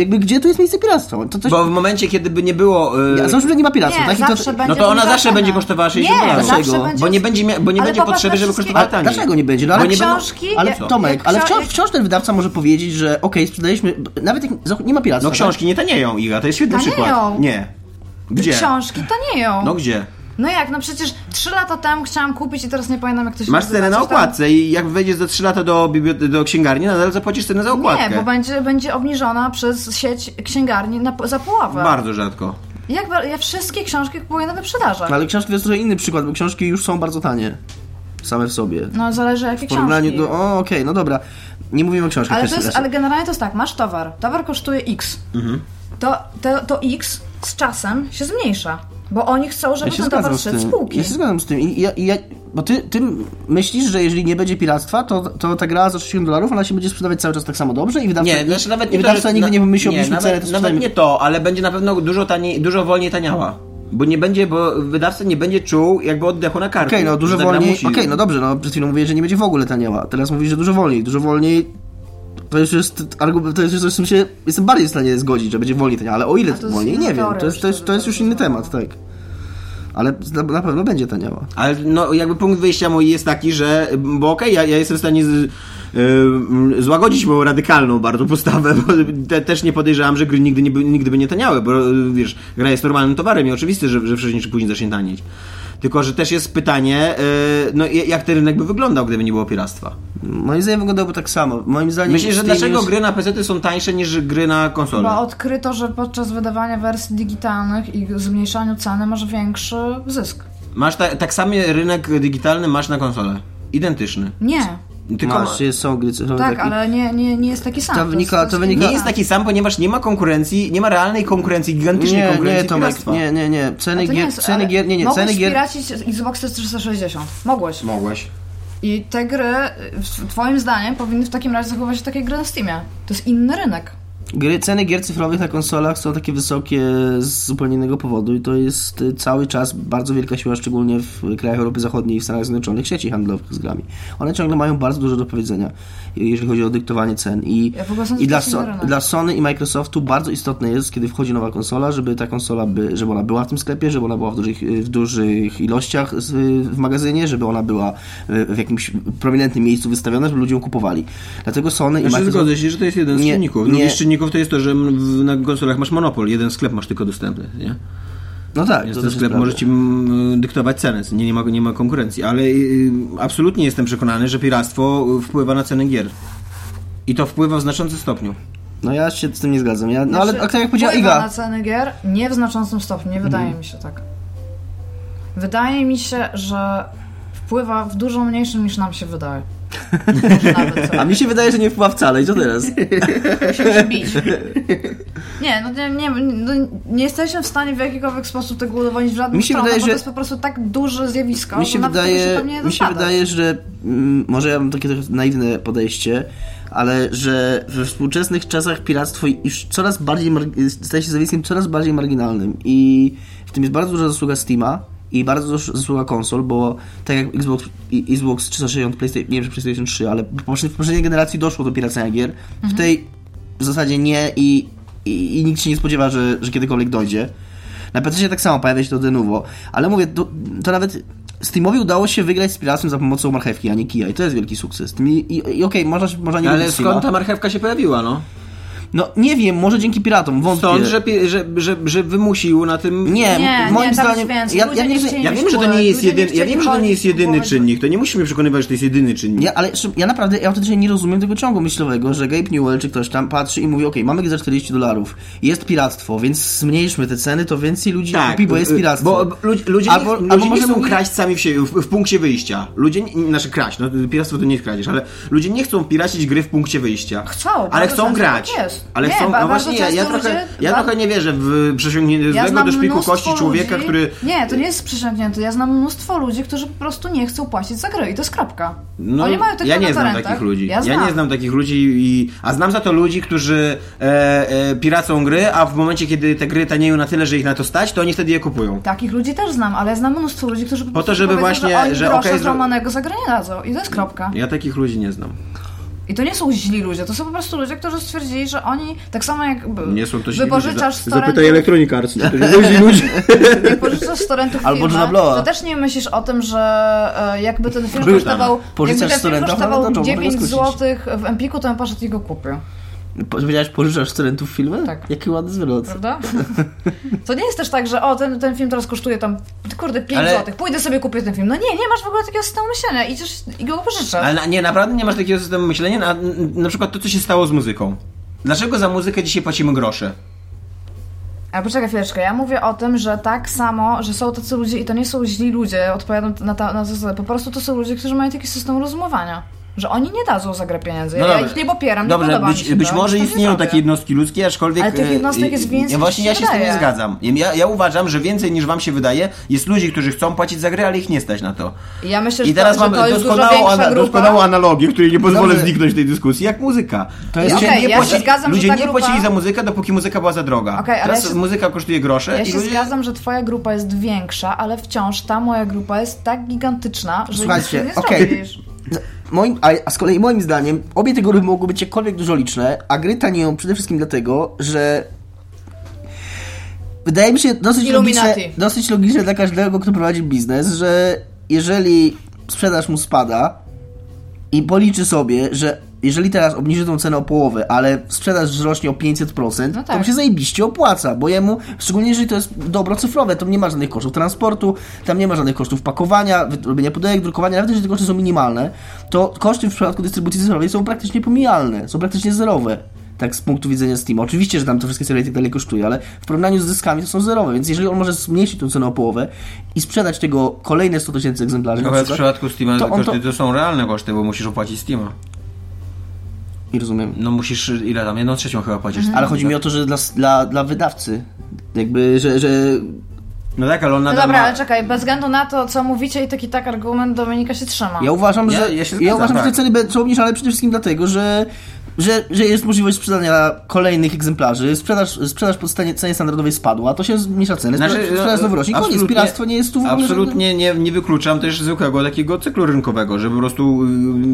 jakby, gdzie tu jest miejsce piractwa? To coś... Bo w momencie, kiedy by nie było... e, Ja załóżmy, że nie ma piractwa, Nie, tak? To, no to ona zawsze będzie kosztowała 60 nie, dolarów. Dlaczego? będzie... Bo nie będzie, mia- bo nie Ale będzie potrzeby, żeby kosztowała taniej. dlaczego nie będzie? No, Ale nie będą- książki... ale Tomek, ale wciąż, wciąż ten wydawca może powiedzieć, że okej, sprzedaliśmy, nawet jak nie ma piractwa. No książki nie tanieją, Iga, to jest świetny Tanieją. przykład. Nie. Gdzie? Książki tanieją. No gdzie? No jak, no przecież 3 lata temu chciałam kupić i teraz nie pamiętam jak to się Masz nazywa. cenę na Coś tam- okładce i jak wejdziesz za 3 lata do, do księgarni, nadal zapłacisz cenę za okładkę. Nie, bo będzie, będzie obniżona przez sieć księgarni na, za połowę. Bardzo rzadko. Jak, ja wszystkie książki kupuję na wyprzedażach. No, Ale książki to jest trochę inny przykład, bo książki już są bardzo tanie. Same w sobie. No zależy jakie W porównaniu książki. do... O, okej, no dobra. Nie mówimy o książkach. Ale, jest, ale generalnie to jest tak, masz towar, towar kosztuje X. Mhm. To, to, to X z czasem się zmniejsza. Bo oni chcą, żeby Ja się ten towar z szedł z tym. półki. Ja się zgadzam z tym. I ja, i ja, bo ty, ty myślisz, że jeżeli nie będzie piractwa, to, to ta gra za 60 dolarów, ona się będzie sprzedawać cały czas tak samo dobrze i wydawca, Nie, znaczy nawet i nie to, wydawca że- nigdy na- nie wymyśli, obniżmy nawet, cenę, to nawet sprzedajmy. nie to, ale będzie na pewno dużo taniej, dużo wolniej taniała. Bo nie będzie, bo wydawca nie będzie czuł jakby oddechu na karku. Okej, no dużo wolniej. musi- Okej, no dobrze, no przed chwilą mówię, że nie będzie w ogóle taniała. Teraz mówisz, że dużo wolniej. Dużo wolniej. To już jest argument, to jest coś, z czym się jestem bardziej w stanie zgodzić, że będzie wolniej taniała, ale o ile to wolniej, nie wiem. To jest, już to jest, to jest już inny temat, tak. Ale na, na pewno będzie taniała. Ale no, jakby punkt wyjścia mój jest taki, że, bo okej, ja, ja jestem w stanie z, y, złagodzić moją radykalną bardzo postawę, bo te, też nie podejrzewam, że gry nigdy, nie, by- nigdy by nie taniały, bo y, wiesz, gra jest normalnym towarem i oczywiste, że, że wcześniej czy później zacznie tanieć. Tylko, że też jest pytanie, y, no jak ten rynek by wyglądał, gdyby nie było piractwa. Moim zdaniem wyglądałoby tak samo. Moim zdaniem. Myślisz, że dlaczego już- gry na PC są tańsze niż gry na konsolę? Bo odkryto, że podczas wydawania wersji digitalnych i zmniejszaniu ceny masz większy zysk. Masz ta, tak samo rynek digitalny masz na konsolę. Identyczny. Nie. Tylko Masz, jest, są gry cyfrowe. Tak, takie- ale nie, nie, nie jest taki sam. To wynika- to wynika- nie jest taki sam, ponieważ nie ma konkurencji, nie ma realnej konkurencji, gigantycznej Nie, konkurencji nie, Tomek, nie, nie, nie. Ceny gier, jest, ceny gier, nie, nie, Mogłeś ceny gier... piracić Xbox 360. Mogłeś. Mogłeś. I te gry, w- twoim zdaniem, powinny w takim razie zachować się takie gry na Steamie. To jest inny rynek. Gry, ceny gier cyfrowych na konsolach są takie wysokie z zupełnie innego powodu i to jest y, cały czas bardzo wielka siła, szczególnie w krajach Europy Zachodniej i w Stanach Zjednoczonych, sieci handlowych z grami. One ciągle mają bardzo dużo do powiedzenia, jeżeli chodzi o dyktowanie cen. I, Ja w ogóle sądzę, i że dla, to jest inny so, dla Sony i Microsoftu bardzo istotne jest, kiedy wchodzi nowa konsola, żeby ta konsola, by, żeby ona była w tym sklepie, żeby ona była w dużych, w dużych ilościach z- w magazynie, żeby ona była y, w jakimś prominentnym miejscu wystawiona, żeby ludzie ją kupowali. Dlatego Sony i Microsoft... zgodzę się, że to jest jeden z Nie, czynników. nie. Drugi to jest to, że na konsolach masz monopol, jeden sklep masz tylko dostępny, nie? No tak, Więc to ten sklep może ci dyktować cenę, nie, nie, ma, nie ma konkurencji, ale y, absolutnie jestem przekonany, że piractwo wpływa na ceny gier. I to wpływa w znaczącym stopniu. No ja się z tym nie zgadzam. Ja, no ale Znaczy, a tak jak powiedziała wpływa Iga, na ceny gier nie w znaczącym stopniu, nie wydaje Mhm. mi się tak. Wydaje mi się, że wpływa w dużo mniejszym niż nam się wydaje. Nawet a mi się wydaje, że nie wpływa wcale i co teraz? [laughs] Musimy się bić. [laughs] Nie, no nie, nie, no nie jesteśmy w stanie w jakikolwiek sposób tego udowodnić w żadnym Mi się stronę, wydaje, bo że- to jest po prostu tak duże zjawisko, mi się wydaje, się mi się wydaje, że mm, może ja mam takie trochę naiwne podejście, ale że we współczesnych czasach piractwo już coraz bardziej staje się zjawiskiem coraz bardziej marginalnym i w tym jest bardzo duża zasługa Steama i bardzo zasługa konsol, bo tak jak Xbox, i- Xbox 360, PlayStation, nie wiem, czy PlayStation 3, ale w poprzedniej- w poprzedniej generacji doszło do piracenia gier, w tej w zasadzie nie i, i, i nikt się nie spodziewa, że, że kiedykolwiek dojdzie. Na PC tak samo pojawia się to de novo, ale mówię, to, to nawet Steamowi udało się wygrać z piractwem za pomocą marchewki, a nie kija i to jest wielki sukces. I, i, i okej, można, można nie Ale lubić skąd ta marchewka się pojawiła, no? No nie wiem, może dzięki piratom, wątpię. Stąd, że, że, że, że wymusił na tym... Nie, Nie, moim nie, zdaniem... Ja, Ludzie ja nie Ja wiem, że to nie jest ludzie nie jeden, ja wiem, że to nie jest jedyny kupować. czynnik. To nie musimy przekonywać, że to jest jedyny czynnik. Ja, ale ja naprawdę, ja autentycznie nie rozumiem tego ciągu myślowego, że Gabe Newell czy ktoś tam patrzy i mówi, okej, mamy za 40 dolarów, jest piractwo, więc zmniejszmy te ceny, to więcej ludzi kupi, bo jest y, piractwo. Bo bo ludzie, ludzie, Albo- nie, albo ludzie nie chcą mówi- kraść sami w, siebie, w, w punkcie wyjścia. Ludzie, nie, znaczy kraść, no piractwo to nie jest kradzież, ale ludzie nie chcą piracić gry w punkcie wyjścia. Chcą, ale chcą grać. tak jest. Ale Nie, chcą, no właśnie, ja, ja, trochę, ludzie- ja trochę nie wierzę w przesiągniętego Ja do szpiku kości człowieka, ludzi... który... Nie, to nie jest przysiągnięty. Ja znam mnóstwo ludzi, którzy po prostu nie chcą płacić za gry i to jest kropka. No, Oni mają ja nie na znam takich ludzi. Ja, znam. nie znam takich ludzi, i, a znam za to ludzi, którzy e, e, piracą gry, a w momencie, kiedy te gry tanieją na tyle, że ich na to stać, to oni wtedy je kupują. Takich ludzi też znam, ale ja znam mnóstwo ludzi, którzy po, Po to, żeby właśnie- że że okej, zro- złamanego za grę nie dadzą. I to jest kropka. Ja takich ludzi nie znam. I to nie są źli ludzie, to są po prostu ludzie, którzy stwierdzili, że oni tak samo jak Nie są to wypożyczasz z torrentów, Electronic Arts. To są źli ludzie. jak pożyczasz z torrentów Albo filmy, Johna Blowa. to też nie myślisz o tym, że e, jakby ten film kosztował, jakby ten film kosztował ale to John, 9 mogę zł w Empiku, to bym poszedł i go kupił. Powiedziałeś, pożyczasz z torrentów filmy? Tak. Jaki ładny zwrot. Prawda? [laughs] To nie jest też tak, że o, ten, ten film teraz kosztuje tam, kurde, 5 Ale- zł, pójdę sobie kupię ten film. No nie, nie masz w ogóle takiego systemu myślenia, idziesz i go pożyczasz. Ale na, nie, naprawdę nie masz takiego systemu myślenia? Na, na przykład to, co się stało z muzyką. Dlaczego za muzykę dzisiaj płacimy grosze? Ale poczekaj chwileczkę, ja mówię o tym, że tak samo, że są tacy ludzie i to nie są źli ludzie, odpowiadam na, ta, na zasadę, po prostu to są ludzie, którzy mają taki system rozumowania. Że oni nie dadzą za grę pieniędzy. No ja dobrze. ich nie popieram, Dobrze, nie podoba być, mi się być to, może istnieją takie jednostki ludzkie, aczkolwiek... Ale tych e, jednostek jest więcej, Ja właśnie ja się się z tym nie wydaje. zgadzam. Ja, ja uważam, że więcej niż wam się wydaje, jest ludzi, którzy chcą płacić za gry, ale ich nie stać na to. I ja myślę, I teraz to, że mamy to jest dużo doskonałą, ana- doskonałą analogię, której nie pozwolę Dobrze. zniknąć w tej dyskusji, jak muzyka. To jest- ludzie Okej, nie, ja się płaci, zgadzam, że ludzie nie grupa- płacili za muzykę, dopóki muzyka była za droga. Ale Teraz ja się- muzyka kosztuje grosze Ja się ludzie... zgadzam, że twoja grupa jest większa, ale wciąż ta moja grupa jest tak gigantyczna, że Słuchajcie, nic nie zrobisz. Moim, a, a z kolei moim zdaniem obie te grupy mogły być jakkolwiek dużo liczne, a gry tanieją przede wszystkim dlatego, że wydaje mi się dosyć logiczne, Illuminati. dosyć logiczne dla każdego, kto prowadzi biznes, że jeżeli sprzedaż mu spada i policzy sobie, że jeżeli teraz obniży tą cenę o połowę, ale sprzedaż wzrośnie o 500%, No to tak. mu się zajebiście opłaca, bo jemu, szczególnie jeżeli to jest dobro cyfrowe, to nie ma żadnych kosztów transportu, tam nie ma żadnych kosztów pakowania, robienia pudełek, drukowania, nawet jeżeli te koszty są minimalne, to koszty w przypadku dystrybucji cyfrowej są praktycznie pomijalne, są praktycznie zerowe. Tak z punktu widzenia Steam. Oczywiście, że tam to wszystkie serie i tak dalej kosztuje, ale w porównaniu z zyskami to są zerowe, więc jeżeli on może zmniejszyć tą cenę o połowę i sprzedać tego kolejne 100 tysięcy egzemplarzy, na Ale w przykład, przypadku Steama to to- to są realne koszty, bo musisz opłacić Steama. Nie rozumiem. No musisz, ile tam, jedną trzecią chyba płacisz. Ale chodzi mi o to, że dla, dla, dla wydawcy, jakby, że, że No tak, ale on No nadal dobra, ma... ale czekaj, bez względu na to, co mówicie i taki tak argument Dominika się trzyma. Ja uważam, Ja- że, ja ja się zgadzam, uważam, że tak. te ceny będą obniżane przede wszystkim dlatego, że, że, że jest możliwość sprzedania kolejnych egzemplarzy, sprzedaż, sprzedaż po cenie, cenie standardowej spadła, to się zmniejsza ceny, Znaczy, sprzedaż znowu rośnie. Koniec, piractwo nie jest tu w ogóle Absolutnie nie, nie wykluczam też zwykłego takiego cyklu rynkowego, że po prostu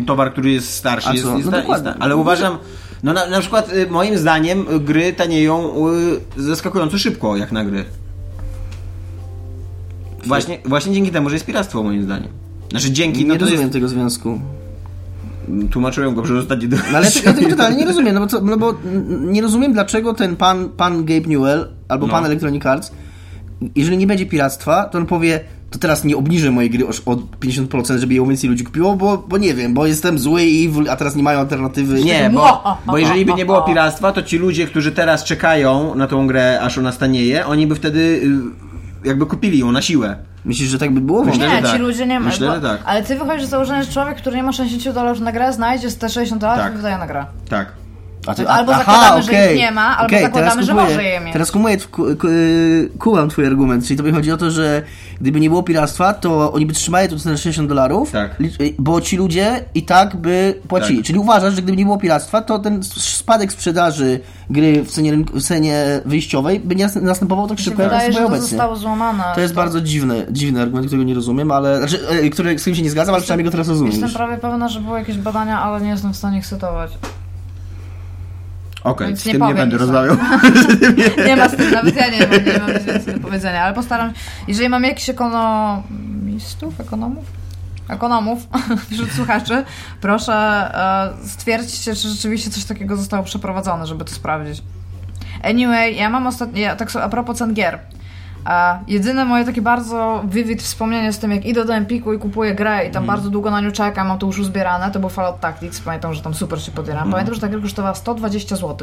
y, towar, który jest starszy jest, jest, No jest Ale uważam, no na, na przykład y, moim zdaniem gry tanieją y, zaskakująco szybko jak na gry. Właśnie, właśnie dzięki temu, że jest piractwo moim zdaniem. Znaczy dzięki, Nie no rozumiem jest... tego związku. Tłumaczyłem go przez ostatnie... No ale ja tego totalnie [laughs] nie rozumiem, no bo, co, no bo nie rozumiem dlaczego ten pan, pan Gabe Newell albo No. pan Electronic Arts, jeżeli nie będzie piractwa, to on powie, to teraz nie obniżę mojej gry o, o 50%, żeby ją więcej ludzi kupiło, bo, bo nie wiem, bo jestem zły i a teraz nie mają alternatywy. Nie, bo, bo jeżeli by nie było [laughs] piractwa, to ci ludzie, którzy teraz czekają na tą grę, aż ona stanieje, oni by wtedy y, jakby kupili ją na siłę. Myślisz, że tak by było? Myślę, nie, tak. ci ludzie nie mają. Myślę, że tak. Ale ty wychodzisz z założenia, że człowiek, który nie ma 60 dolarów na grę, znajdzie te 60 dolarów Tak. i wydaje na grę. Tak. A Albo zakładamy, że ich nie ma, albo Okej, zakładamy, teraz że może je mieć. Teraz kumuję, ku, ku, kumam twój argument, czyli tobie chodzi o to, że gdyby nie było piractwa, to oni by trzymali to cenę 60 dolarów, Tak. bo ci ludzie i tak by płacili. Tak. Czyli uważasz, że gdyby nie było piractwa, to ten spadek sprzedaży gry w cenie, rynku- w cenie wyjściowej by nie nas- następował tak szybko, jak wydaje, że następuje to obecnie. zostało złamane. To jest bardzo dziwny, dziwny argument, którego nie rozumiem, ale znaczy, e, który, z którym się nie zgadzam, ale przynajmniej go teraz rozumiem. Jestem prawie pewna, że były jakieś badania, ale nie jestem w stanie ich cytować. Okej, Więc z tym nie będę rozmawiał. [laughs] Nie ma z tym, nawet ja nie mam, nie mam nic więcej do powiedzenia, ale postaram jeżeli mam jakiś ekono... ekonomistów, ekonomów? Ekonomów [laughs] wśród słuchaczy, proszę e, stwierdźcie, czy rzeczywiście coś takiego zostało przeprowadzone, żeby to sprawdzić. Anyway, ja mam ostatnio, ja, tak a propos cen gier. A jedyne moje takie bardzo vivid wspomnienie z tym, jak idę do Empiku i kupuję grę i tam Mhm. bardzo długo na nią czekam, mam to już uzbierane, to był Fallout Tactics, pamiętam, że tam super się podieram. Mhm. Pamiętam, że ta gra kosztowała 120 zł.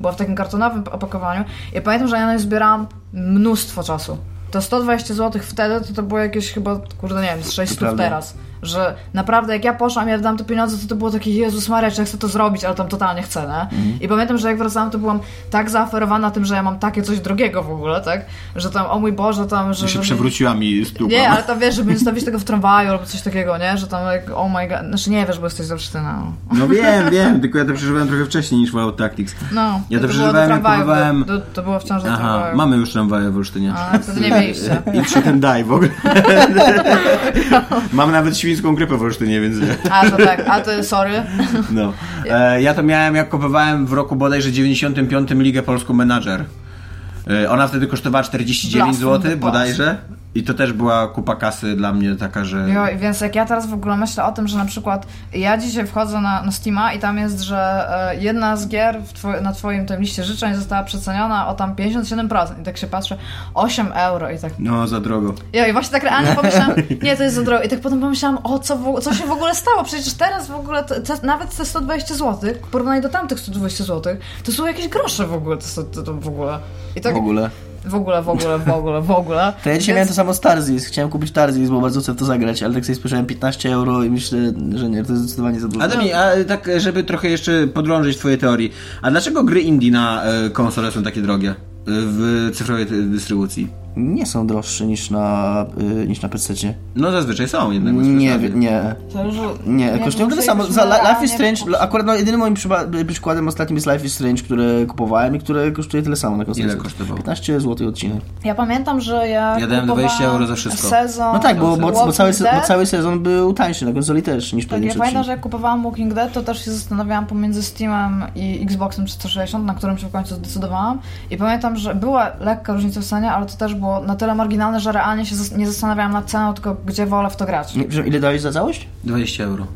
Była w takim kartonowym opakowaniu i pamiętam, że ja na nią zbierałam mnóstwo czasu. To 120 zł wtedy, to to było jakieś chyba, kurde nie wiem, z 600 prawda. teraz. Że naprawdę jak ja poszłam, ja wydam te pieniądze, to to było takie Jezus Maria, czy ja chcę to zrobić, ale tam totalnie chcę, nie? Mhm. I pamiętam, że jak wracałam, to byłam tak zaoferowana tym, że ja mam takie coś drogiego w ogóle, tak? Że tam, o mój Boże, tam, że... Że się przewróciła mi stupa. Nie, ale tam wiesz, żeby nie zostawić tego w tramwaju albo coś takiego, nie? Że tam, jak, oh my god, znaczy nie wiesz, bo jesteś z Olsztyna. no. No wiem, wiem, tylko ja to przeżywałem trochę wcześniej niż Fallout Tactics. No, Ja to do przeżywałem, jak próbowałem- To, to było wciąż do Aha, tramwaju. mamy już tramwaje w Olsztynie. A, wtedy nie mieliście. I Trick and Die w ogóle. [laughs] Mam nawet świńską grypę w Olsztynie, więc nie. A, to tak, a to sorry. No. E, ja to miałem, jak kupowałem w roku bodajże 95 Ligę Polską Menadżer. E, ona wtedy kosztowała 49 Blast from zł bodajże. I to też była kupa kasy dla mnie taka, że... Jo, i więc jak ja teraz w ogóle myślę o tym, że na przykład ja dzisiaj wchodzę na, na Steama i tam jest, że e, jedna z gier w twoj, na twoim tym liście życzeń została przeceniona o tam 57%. I tak się patrzę, 8 euro i tak No, za drogo. Ja i właśnie tak realnie [laughs] pomyślałam, nie, to jest za drogo. I tak potem pomyślałam, o co, w, co się w ogóle stało? Przecież teraz w ogóle, te, te, nawet te 120 zł, w porównaniu do tamtych 120 zł, to są jakieś grosze w ogóle, to, to, to w ogóle. I tak W ogóle. W ogóle, w ogóle, w ogóle, w ogóle. [laughs] To ja dzisiaj miałem to samo z Tarzis. Chciałem kupić Tarzis, bo bardzo chcę w to zagrać, ale tak sobie słyszałem 15 euro i myślę, że nie, to jest zdecydowanie za dużo. A, mi, a tak, żeby trochę jeszcze podrążyć twoje teorii. A dlaczego gry indie na e, konsole są takie drogie? E, W cyfrowej dystrybucji? Nie są droższe niż na, y, niż na PC. No zazwyczaj są jednak. Nie, nie. To już, Nie, kosztują tyle samo. Za Li- Life is Strange, akurat no, jedynym moim przyba- przykładem ostatnim jest Life is Strange, które kupowałem i które kosztuje tyle samo na konsoli. Ile kosztowało? 15 zł odcinek. Ja pamiętam, że ja Ja dałem 20 euro za wszystko. Sezon No tak, bo, bo, bo, cały, se- bo cały sezon był tańszy na konsoli też niż Tak, pewnie ja pamiętam, że jak kupowałam Walking Dead, to też się zastanawiałam pomiędzy Steamem i Xboxem 360, na którym się w końcu zdecydowałam. I pamiętam, że była lekka różnica w cenie, ale to też było na tyle marginalne, że realnie się nie zastanawiałam nad ceną, tylko gdzie wolę w to grać. Nie, przepraszam, ile dałeś za całość? 20 euro.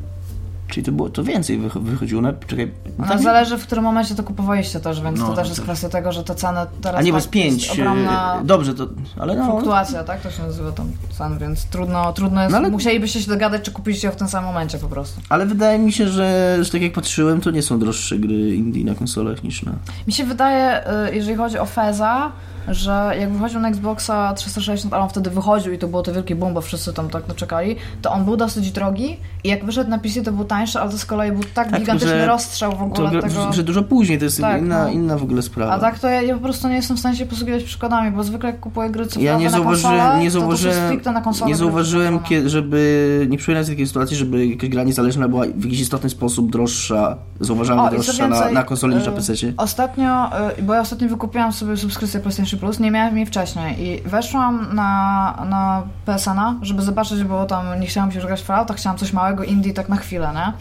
Czyli to było to więcej wych- wychodziło na. Czekaj. No, tak? zależy w którym momencie to kupowaliście też, więc No, to też to jest też. kwestia tego, że te ceny teraz A nie, bo tak z 5. jest ogromna Dobrze, to. Ale no. fluktuacja, tak? To się nazywa tam cen, więc trudno, trudno jest. No, ale- Musielibyście się dogadać, czy kupiliście ją w tym samym momencie po prostu. Ale wydaje mi się, że, że tak jak patrzyłem, to nie są droższe gry indie na konsolach niż na. Mi się wydaje, y, jeżeli chodzi o Feza, że jak wychodził na Xboxa 360, ale on wtedy wychodził i to było to wielkie boom, bo wszyscy tam tak czekali, to on był dosyć drogi i jak wyszedł na PC to był tańszy, ale to z kolei był tak, Tak, gigantyczny że rozstrzał w To, ogóle gra- tego... że dużo później, to jest Tak, inna, no. inna w ogóle sprawa. A tak to ja, ja po prostu nie jestem w stanie się posługiwać przykładami, bo zwykle jak kupuję gry cyfrowe Ja nie na konsolę, nie to to zauważyłem, stricte na konsolę nie zauważyłem żeby, nie przypominam sobie takiej sytuacji, żeby jakaś gra niezależna była w jakiś istotny sposób droższa, zauważalnie droższa na, więcej, na konsoli niż na y, PC. Ostatnio, y, bo ja ostatnio wykupiłam sobie subskrypcję PlayStation Plus, nie miałam jej wcześniej i weszłam na, na PSN-a, żeby zobaczyć, bo tam nie chciałam się już grać w Fallouta, chciałam coś małego indie tak na chwilę, nie?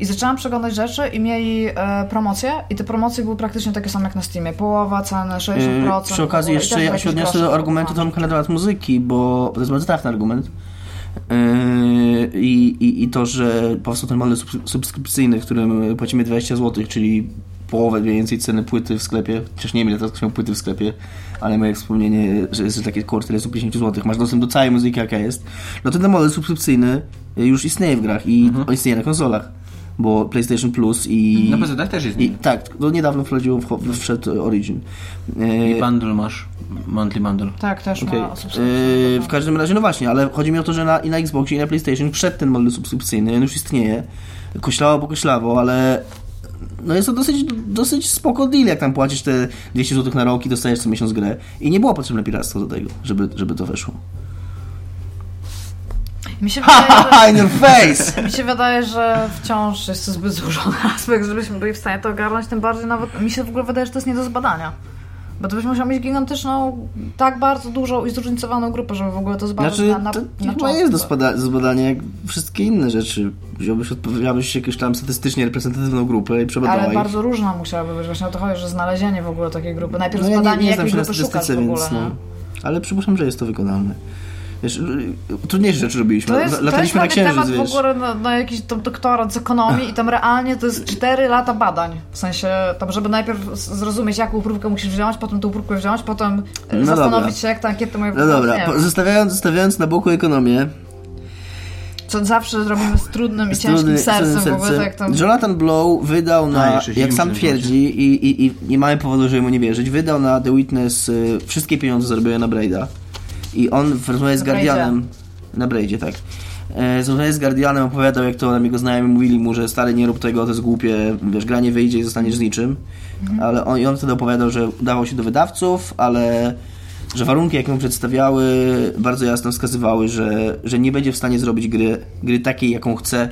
I zaczęłam przeglądać rzeczy i mieli e, promocje i te promocje były praktycznie takie same jak na Steamie. Połowa ceny, 60%. Yy, przy w okazji ogóle. Jeszcze ja się odniosę do argumentu tam na temat muzyki, bo to jest bardzo trafny argument. Yy, I, i, to, że powstał ten model subs- subskrypcyjny, w którym płacimy 20 zł, czyli połowę mniej więcej ceny płyty w sklepie, chociaż nie wiem ile to kosztują płyty w sklepie, ale moje wspomnienie, że jest takie około 450 zł, masz dostęp do całej muzyki jaka jest, no to ten model subskrypcyjny już istnieje w grach i on istnieje na konsolach, bo PlayStation Plus i... Na PC też jest. I, tak, to niedawno wchodziło, w- wszedł Origin. Yy, I bundle masz. Monthly bundle. Tak, też Okej. ma subskrypcję. Yy, w każdym razie, no właśnie, ale chodzi mi o to, że na, i na Xboxie, i na PlayStation wszedł ten model subskrypcyjny, on już istnieje. Koślało po koślawo, ale no jest to dosyć, dosyć spoko deal, jak tam płacisz te 200 zł na rok i dostajesz co miesiąc grę. I nie było potrzebne piractwo do tego, żeby, żeby to weszło. Mi się wydaje, że... in your face! Mi się wydaje, że wciąż jest to zbyt złożony [laughs] aspekt, żebyśmy byli w stanie to ogarnąć, tym bardziej nawet mi się w ogóle wydaje, że to jest nie do zbadania. Bo to byś musiał mieć gigantyczną, tak bardzo dużą i zróżnicowaną grupę, żeby w ogóle to zbadać Znaczy, na, na, to na chyba jest do zbada- zbadania jak wszystkie inne rzeczy. Wziąłbyś, odpowiedziałbyś jakąś tam statystycznie reprezentatywną grupę i przebadała Ale ich. bardzo różna musiałaby być. Właśnie o to chodzi, że znalezienie w ogóle takiej grupy. Najpierw No ja nie, zbadanie, nie jakiej grupy szukać w ogóle. więc nie? no. Ale przypuszczam, że jest to wykonalne. Wiesz, trudniejsze rzeczy robiliśmy. To jest, to jest Lataliśmy na księżyc, temat wiesz. w ogóle na, na jakiś tam doktorat z ekonomii i tam realnie to jest 4 lata badań. W sensie, tam żeby najpierw zrozumieć, jaką próbkę musisz wziąć, potem tą próbkę wziąć, potem e, No zastanowić dobra. się, jak te ankiety mają No dobra, po, zostawiając, zostawiając na boku ekonomię, Co zawsze robimy z trudnym i ciężkim trudny- sercem w ogóle, tak tam... Jonathan Blow wydał A, na, jeszcze jak sam twierdzi i, i, i nie mamy powodu, żeby mu nie wierzyć, wydał na The Witness y, wszystkie pieniądze zarobione na Braida. I on w rozmowie z. Guardianem... Na Braidzie, tak. E, rozmowie z Guardianem opowiadał, jak to tam jego znajomi mówili mu, że stary, nie rób tego, to jest głupie, wiesz, gra nie wyjdzie i zostaniesz z niczym. Mhm. Ale on, i on wtedy opowiadał, że udawał się do wydawców, ale że warunki, jakie mu przedstawiały, bardzo jasno wskazywały, że, że nie będzie w stanie zrobić gry, gry takiej, jaką chce,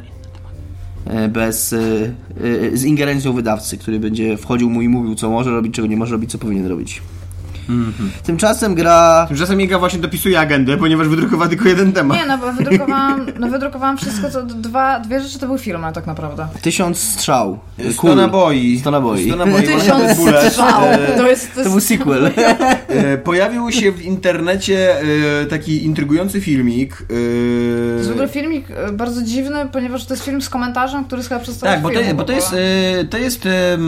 e, bez, e, z ingerencją wydawcy, który będzie wchodził mu i mówił, co może robić, czego nie może robić, co powinien robić. Tymczasem gra Tymczasem Iga właśnie dopisuje agendę, ponieważ wydrukowała tylko jeden temat. Nie, no bo wydrukowałam, no wydrukowałam wszystko, co dwa, dwie rzeczy to były filmy tak naprawdę. tysiąc strzał. Sto naboi. Sto naboi. Sto naboi. Tysiąc strzał. To jest, to To jest był sequel. [laughs] E, Pojawił się w internecie e, taki intrygujący filmik. e, To jest w ogóle filmik e, bardzo dziwny, ponieważ to jest film z komentarzem, który jest chyba przedstawia Tak, bo to, filmu bo to jest, e, to jest e,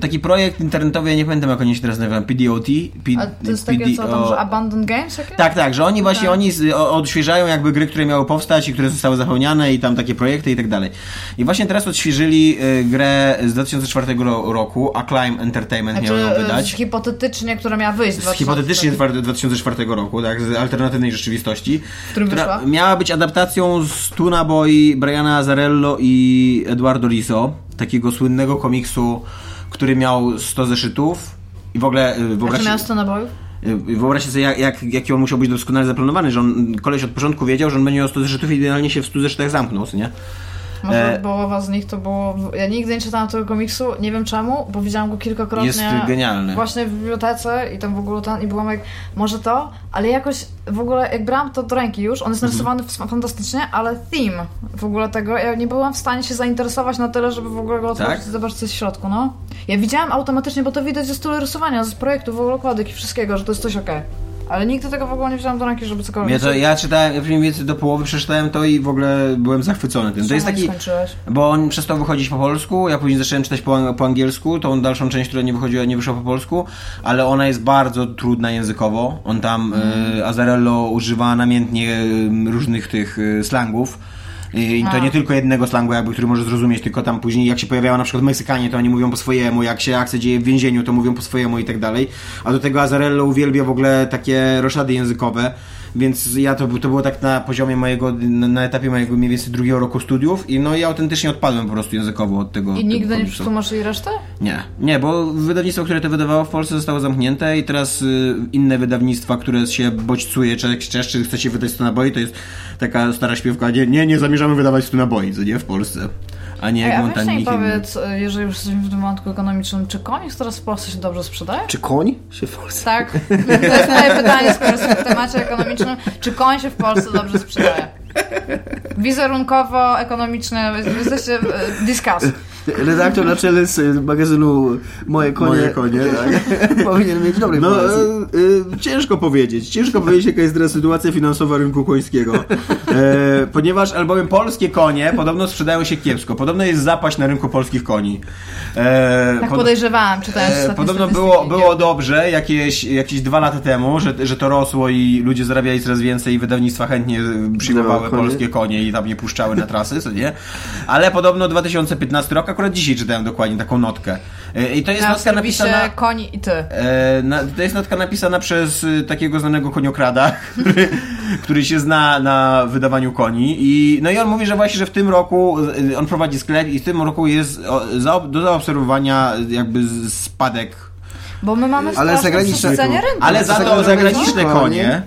taki projekt internetowy, ja nie pamiętam jak oni się teraz nazywają, PDOT. P, A to jest takie co tam, że Abandoned Games jakieś? Tak, tak, że oni właśnie Tak. oni o, odświeżają jakby gry, które miały powstać i które zostały zapomniane i tam takie projekty i tak dalej. I właśnie teraz odświeżyli e, grę z 2004 ro- roku, Acclaim Entertainment miał ją Znaczy, e, wydać. hipotetycznie, która miała wyjść. z 2000. hipotetycznie z 2004 roku, tak, z alternatywnej rzeczywistości, którym która wyszła? miała być adaptacją z Tuna Boy, Briana Azarello i Eduardo Rizzo, takiego słynnego komiksu, który miał 100 zeszytów i w ogóle y, wyobraźcie, miał 100 nabojów? y, wyobraźcie sobie, jak, jak, jaki on musiał być doskonale zaplanowany, że on, koleś od początku wiedział, że on będzie miał 100 zeszytów i idealnie się w 100 zeszytach zamknął, nie? Może E, połowa z nich to było... Ja nigdy nie czytałam tego komiksu, nie wiem czemu, bo widziałam go kilkakrotnie. Jest genialny. Właśnie w bibliotece i tam w ogóle ten, i byłam jak, może to, ale jakoś w ogóle jak brałam to do ręki już, on jest narysowany f- fantastycznie, ale theme w ogóle tego, ja nie byłam w stanie się zainteresować na tyle, żeby w ogóle go otworzyć Tak? i zobaczyć co jest w środku, no. Ja widziałam automatycznie, bo to widać ze stylu rysowania, z projektu, w ogóle okładek i wszystkiego, że to jest coś okej. Ale nigdy tego w ogóle nie wziąłam do ręki, żeby cokolwiek... Ja, to, ja czytałem, ja mniej więcej do połowy przeczytałem to i w ogóle byłem zachwycony tym. To jest taki, skończyłeś? Bo on przestał wychodzić po polsku, ja później zacząłem czytać po, po angielsku, tą dalszą część, która nie wychodziła, nie wyszła po polsku, ale ona jest bardzo trudna językowo. On tam, e, Azarello używa namiętnie e, różnych tych e, slangów. I to nie tylko jednego slangu, jakby, który może zrozumieć, tylko tam później jak się pojawiają na przykład Meksykanie, to oni mówią po swojemu, jak się akcja dzieje w więzieniu, to mówią po swojemu i tak dalej. A do tego Azarello uwielbia w ogóle takie roszady językowe. Więc ja to, to było tak na poziomie mojego, na, na etapie mojego mniej więcej drugiego roku studiów i no i autentycznie odpadłem po prostu językowo od tego. I tego nigdy nie komiksu. przetłumaczyli resztę? Nie, nie, bo wydawnictwo, które to wydawało w Polsce zostało zamknięte i teraz y, inne wydawnictwa, które się bodźcuje, czy, czy, czy chcecie wydać stu naboi, to jest taka stara śpiewka, nie, nie, nie zamierzamy wydawać stu naboi, co nie, w Polsce. A nie Ej, jak a weź mi powiedz, jeżeli już jesteśmy w tym wątku ekonomicznym, czy komiks teraz w Polsce się dobrze sprzedaje? Czy koń się w Polsce? Tak. To jest moje pytanie, skoro jesteśmy w temacie ekonomicznym. Czy koń się w Polsce dobrze sprzedaje? Wizerunkowo, ekonomicznie, jesteście... Discuss. Redaktor naczelny z y, magazynu Moje konie, Moje konie, tak. [laughs] powinien mieć dobry No, e, e, ciężko powiedzieć. Ciężko powiedzieć, jaka jest teraz sytuacja finansowa rynku końskiego. E, ponieważ albowiem polskie konie podobno sprzedają się kiepsko. Podobno jest zapaść na rynku polskich koni. E, Tak pod- podejrzewałam, czytając E, podobno było, było dobrze jakieś, jakieś dwa lata temu, że, że to rosło i ludzie zarabiali coraz więcej i wydawnictwa chętnie przyjmowały polskie konie i tam nie puszczały na trasy, co nie? Ale podobno 2015 rok, akurat dzisiaj czytałem dokładnie taką notkę. E, I to jest Na notka napisana... Koni i Ty. E, na, to jest notka napisana przez y, takiego znanego koniokrada, [laughs] który, który się zna na wydawaniu koni. I, no i on mówi, że właśnie, że w tym roku on prowadzi sklep i w tym roku jest do zaobserwowania jakby spadek. Bo my mamy Ale zagraniczne- rynku. Ale za to zagraniczne konie- konie. e,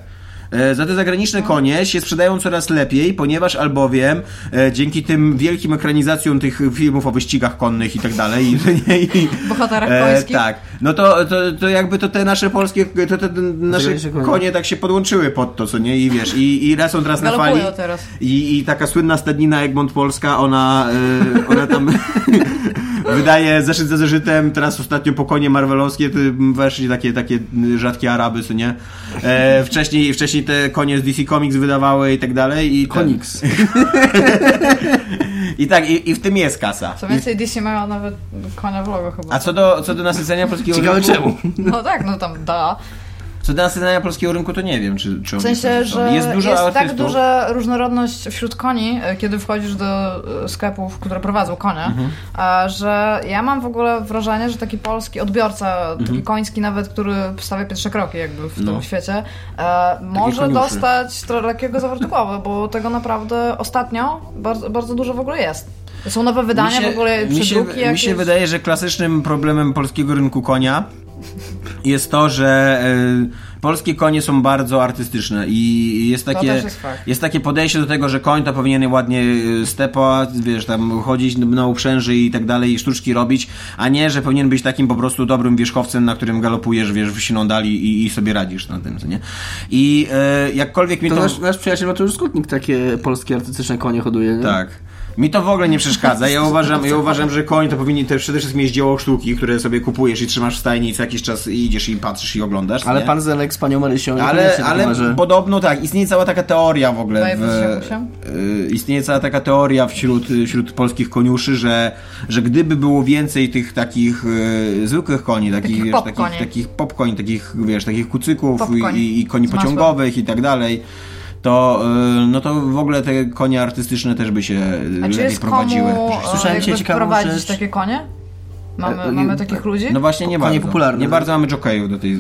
Za te zagraniczne konie się sprzedają coraz lepiej, ponieważ albowiem e, dzięki tym wielkim ekranizacjom tych filmów o wyścigach konnych i tak dalej, i, i, Bohaterach E, końskich. tak. No to, to, to jakby to te nasze polskie, to te, nasze konie. tak się podłączyły pod to, co nie? I wiesz, i, i raz są teraz na fali. Teraz. I, I taka słynna stadnina Egmont Polska, ona, e, ona tam [laughs] wydaje zeszyt za zeszytem, teraz ostatnio pokonie marvelowskie, to weszli takie, takie rzadkie Araby, co nie? E, wcześniej, wcześniej te konie z DC Comics wydawały i tak dalej. I Koniks. [laughs] I tak, i, i w tym jest kasa. Co więcej, DC mają nawet konia w logo chyba. A co do, co do nasycenia polskiego Ciekawe czemu. No tak, no tam da. Co do nasycenia polskiego rynku, to nie wiem, czy, czy W sensie, że jest dużo tak artystów. duża różnorodność wśród koni, e, kiedy wchodzisz do e, sklepów, które prowadzą konie, Mhm. że ja mam w ogóle wrażenie, że taki polski odbiorca, taki koński nawet, który stawia pierwsze kroki jakby w tym Mhm. No. świecie, e, może koniuszy. dostać trochę lekkiego zawrotu głowy, bo tego naprawdę ostatnio bardzo, bardzo dużo w ogóle jest. Są nowe wydania, w ogóle mi się, przedruki mi jakieś. się wydaje, że klasycznym problemem polskiego rynku konia jest to, że e, polskie konie są bardzo artystyczne i jest takie, jest jest takie podejście do tego, że koń to powinien ładnie e, stepować, wiesz, tam chodzić na uprzęży i tak dalej, i sztuczki robić, a nie, że powinien być takim po prostu dobrym wierzchowcem, na którym galopujesz, wiesz, w siną dali i, i sobie radzisz na tym, co nie? I e, jakkolwiek mi To to... nasz, nasz przyjaciel Mateusz Skutnik takie polskie artystyczne konie hoduje, nie? Tak. Mi to w ogóle nie przeszkadza. Ja [laughs] uważam, ja uważam że koń to powinien też przede wszystkim mieć dzieło sztuki, które sobie kupujesz i trzymasz w stajni i co jakiś czas idziesz i patrzysz i oglądasz. Ale nie? pan Zelek z panią Marysią Ale, niekoniecznie ale tak uważa. podobno tak, istnieje cała taka teoria w ogóle. W, y, istnieje cała taka teoria wśród, wśród polskich koniuszy, że, że gdyby było więcej tych takich y, zwykłych koni, takich, Takich wiesz, pop takich, koni. takich popkoni, takich, wiesz, takich kucyków i, koni. i, i koni pociągowych i tak dalej. To, y, no to w ogóle te konie artystyczne też by się A czy lepiej jest prowadziły. komu Słyszałem jakby ciekawą prowadzić rzecz. takie konie? Mamy, E, e, mamy takich ludzi? No właśnie nie bardzo. popularne. Nie bardzo mamy jockeyów do tej...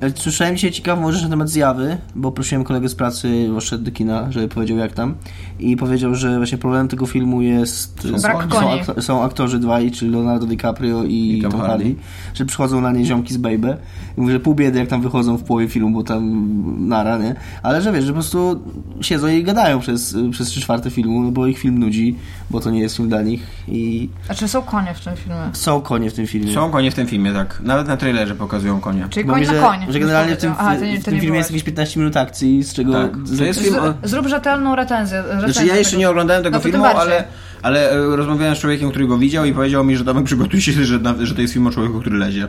E, Słyszałem dzisiaj ciekawą rzecz na temat zjawy, bo prosiłem kolegę z pracy, poszedł do kina, żeby powiedział jak tam i powiedział, że właśnie problemem tego filmu jest Brak są, koni. są aktorzy dwaj, czyli Leonardo DiCaprio i, I Tom Tom Hardy. Hardy, że przychodzą na nie ziomki z Baby i mówi, że pół biedy jak tam wychodzą w połowie filmu, bo tam nara, nie? Ale że wiesz, że po prostu siedzą i gadają przez, przez trzy czwarte filmu, no bo ich film nudzi, bo to nie jest film dla nich i A czy są konie w tym filmie? są konie w tym filmie. Są konie w tym filmie, tak. Nawet na trailerze pokazują konie. Czyli koń że, koń. że generalnie w tym, Aha, to nie, w tym filmie jest jakieś 15 minut akcji, z czego... Tak. z- To jest film o- Zrób, rzetelną recenzję. Znaczy recenzję ja jeszcze tego. nie oglądałem tego No filmu, ale, ale e, rozmawiałem z człowiekiem, który go widział i powiedział mi, że Tomek przygotuj się, że, na, że to jest film o człowieku, który lezie.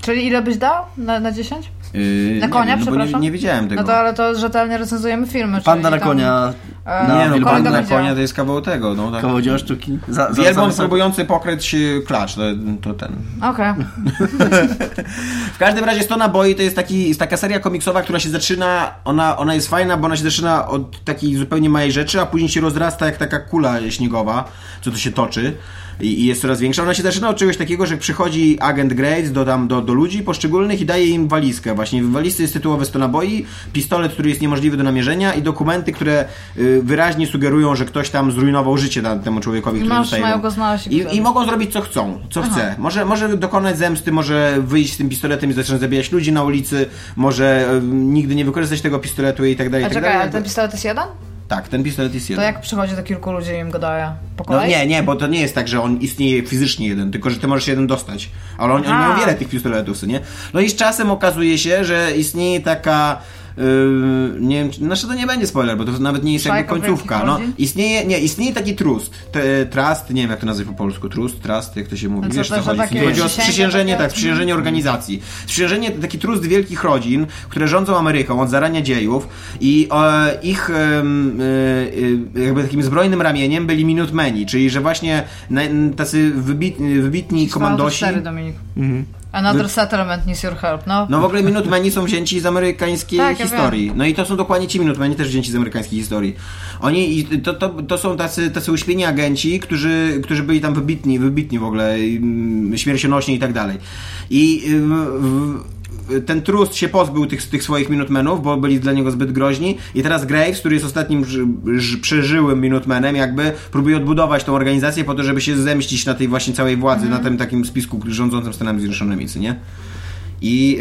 Czyli ile byś dał na, na 10? Yy, Na nie konia, no bo nie, przepraszam? nie widziałem tego. No to ale to rzetelnie recenzujemy filmy. Panda na czyli tam- konia. E, na nie, no wielbłąda pan na konia to jest kawał tego, no tak. Koło dzieła sztuki. Za, za, Wielbłąd za- próbujący pokryć e, klacz, to, to ten. Okej. [laughs] W każdym razie 100 naboi to jest, taki, jest taka seria komiksowa, która się zaczyna, ona, ona jest fajna, bo ona się zaczyna od takiej zupełnie małej rzeczy, a później się rozrasta jak taka kula śniegowa, co to się toczy i, i jest coraz większa. Ona się zaczyna od czegoś takiego, że przychodzi agent Grace do, tam, do, do ludzi poszczególnych i daje im walizkę. Właśnie w walizce jest tytułowe 100 naboi, pistolet, który jest niemożliwy do namierzenia i dokumenty, które y, wyraźnie sugerują, że ktoś tam zrujnował życie tam- temu człowiekowi, który Masz- zostaje. mają go znaleźć i I. I mogą zrobić co chcą, co chce. Może, może dokonać zemsty, może wyjść z tym pistoletem i zacząć zabijać ludzi na ulicy, może e, nigdy nie wykorzystać tego pistoletu i tak dalej. A i tak czekaj, dalej. ale ten pistolet jest jeden? Tak, ten pistolet jest To jeden. jak przychodzi do kilku ludzi i im go daje? Po No nie, nie, bo to nie jest tak, że on istnieje fizycznie jeden, tylko że ty możesz jeden dostać. Ale oni, oni mają wiele tych pistoletów, nie? No i z czasem okazuje się, że istnieje taka. Yy, nie wiem, czy- znaczy to nie będzie spoiler, bo to nawet nie jest jakby Szajka końcówka. wielkich No, istnieje, nie, istnieje taki trust. Te, trust, nie wiem jak to nazwać po polsku. Trust, trust, jak to się mówi. No co, Wiesz to, co chodzi? takie Chodzi o sprzysiężenie, tak, sprzysiężenie organizacji. Sprzysiężenie, taki trust wielkich rodzin, które rządzą Ameryką od zarania dziejów i e, ich e, e, jakby takim zbrojnym ramieniem byli Minutemeni, czyli że właśnie na, tacy wybitni, wybitni komandosi. Dominik. Mhm. Another settlement needs your help, no. No w ogóle Minutemeni są wzięci z amerykańskiej Tak, ja historii. No i to są dokładnie ci Minutemeni też wzięci z amerykańskiej historii. Oni, i to, to, to są tacy, tacy uśpieni agenci, którzy, którzy byli tam wybitni, wybitni w ogóle, mm, śmiercionośni i tak dalej. I ym, w- ten trust się pozbył tych, tych swoich Minutemenów, bo byli dla niego zbyt groźni i teraz Graves, który jest ostatnim ż, ż, przeżyłym Minutemanem, jakby próbuje odbudować tą organizację po to, żeby się zemścić na tej właśnie całej władzy, na tym takim spisku rządzącym Stanami Zjednoczonymi, co nie? I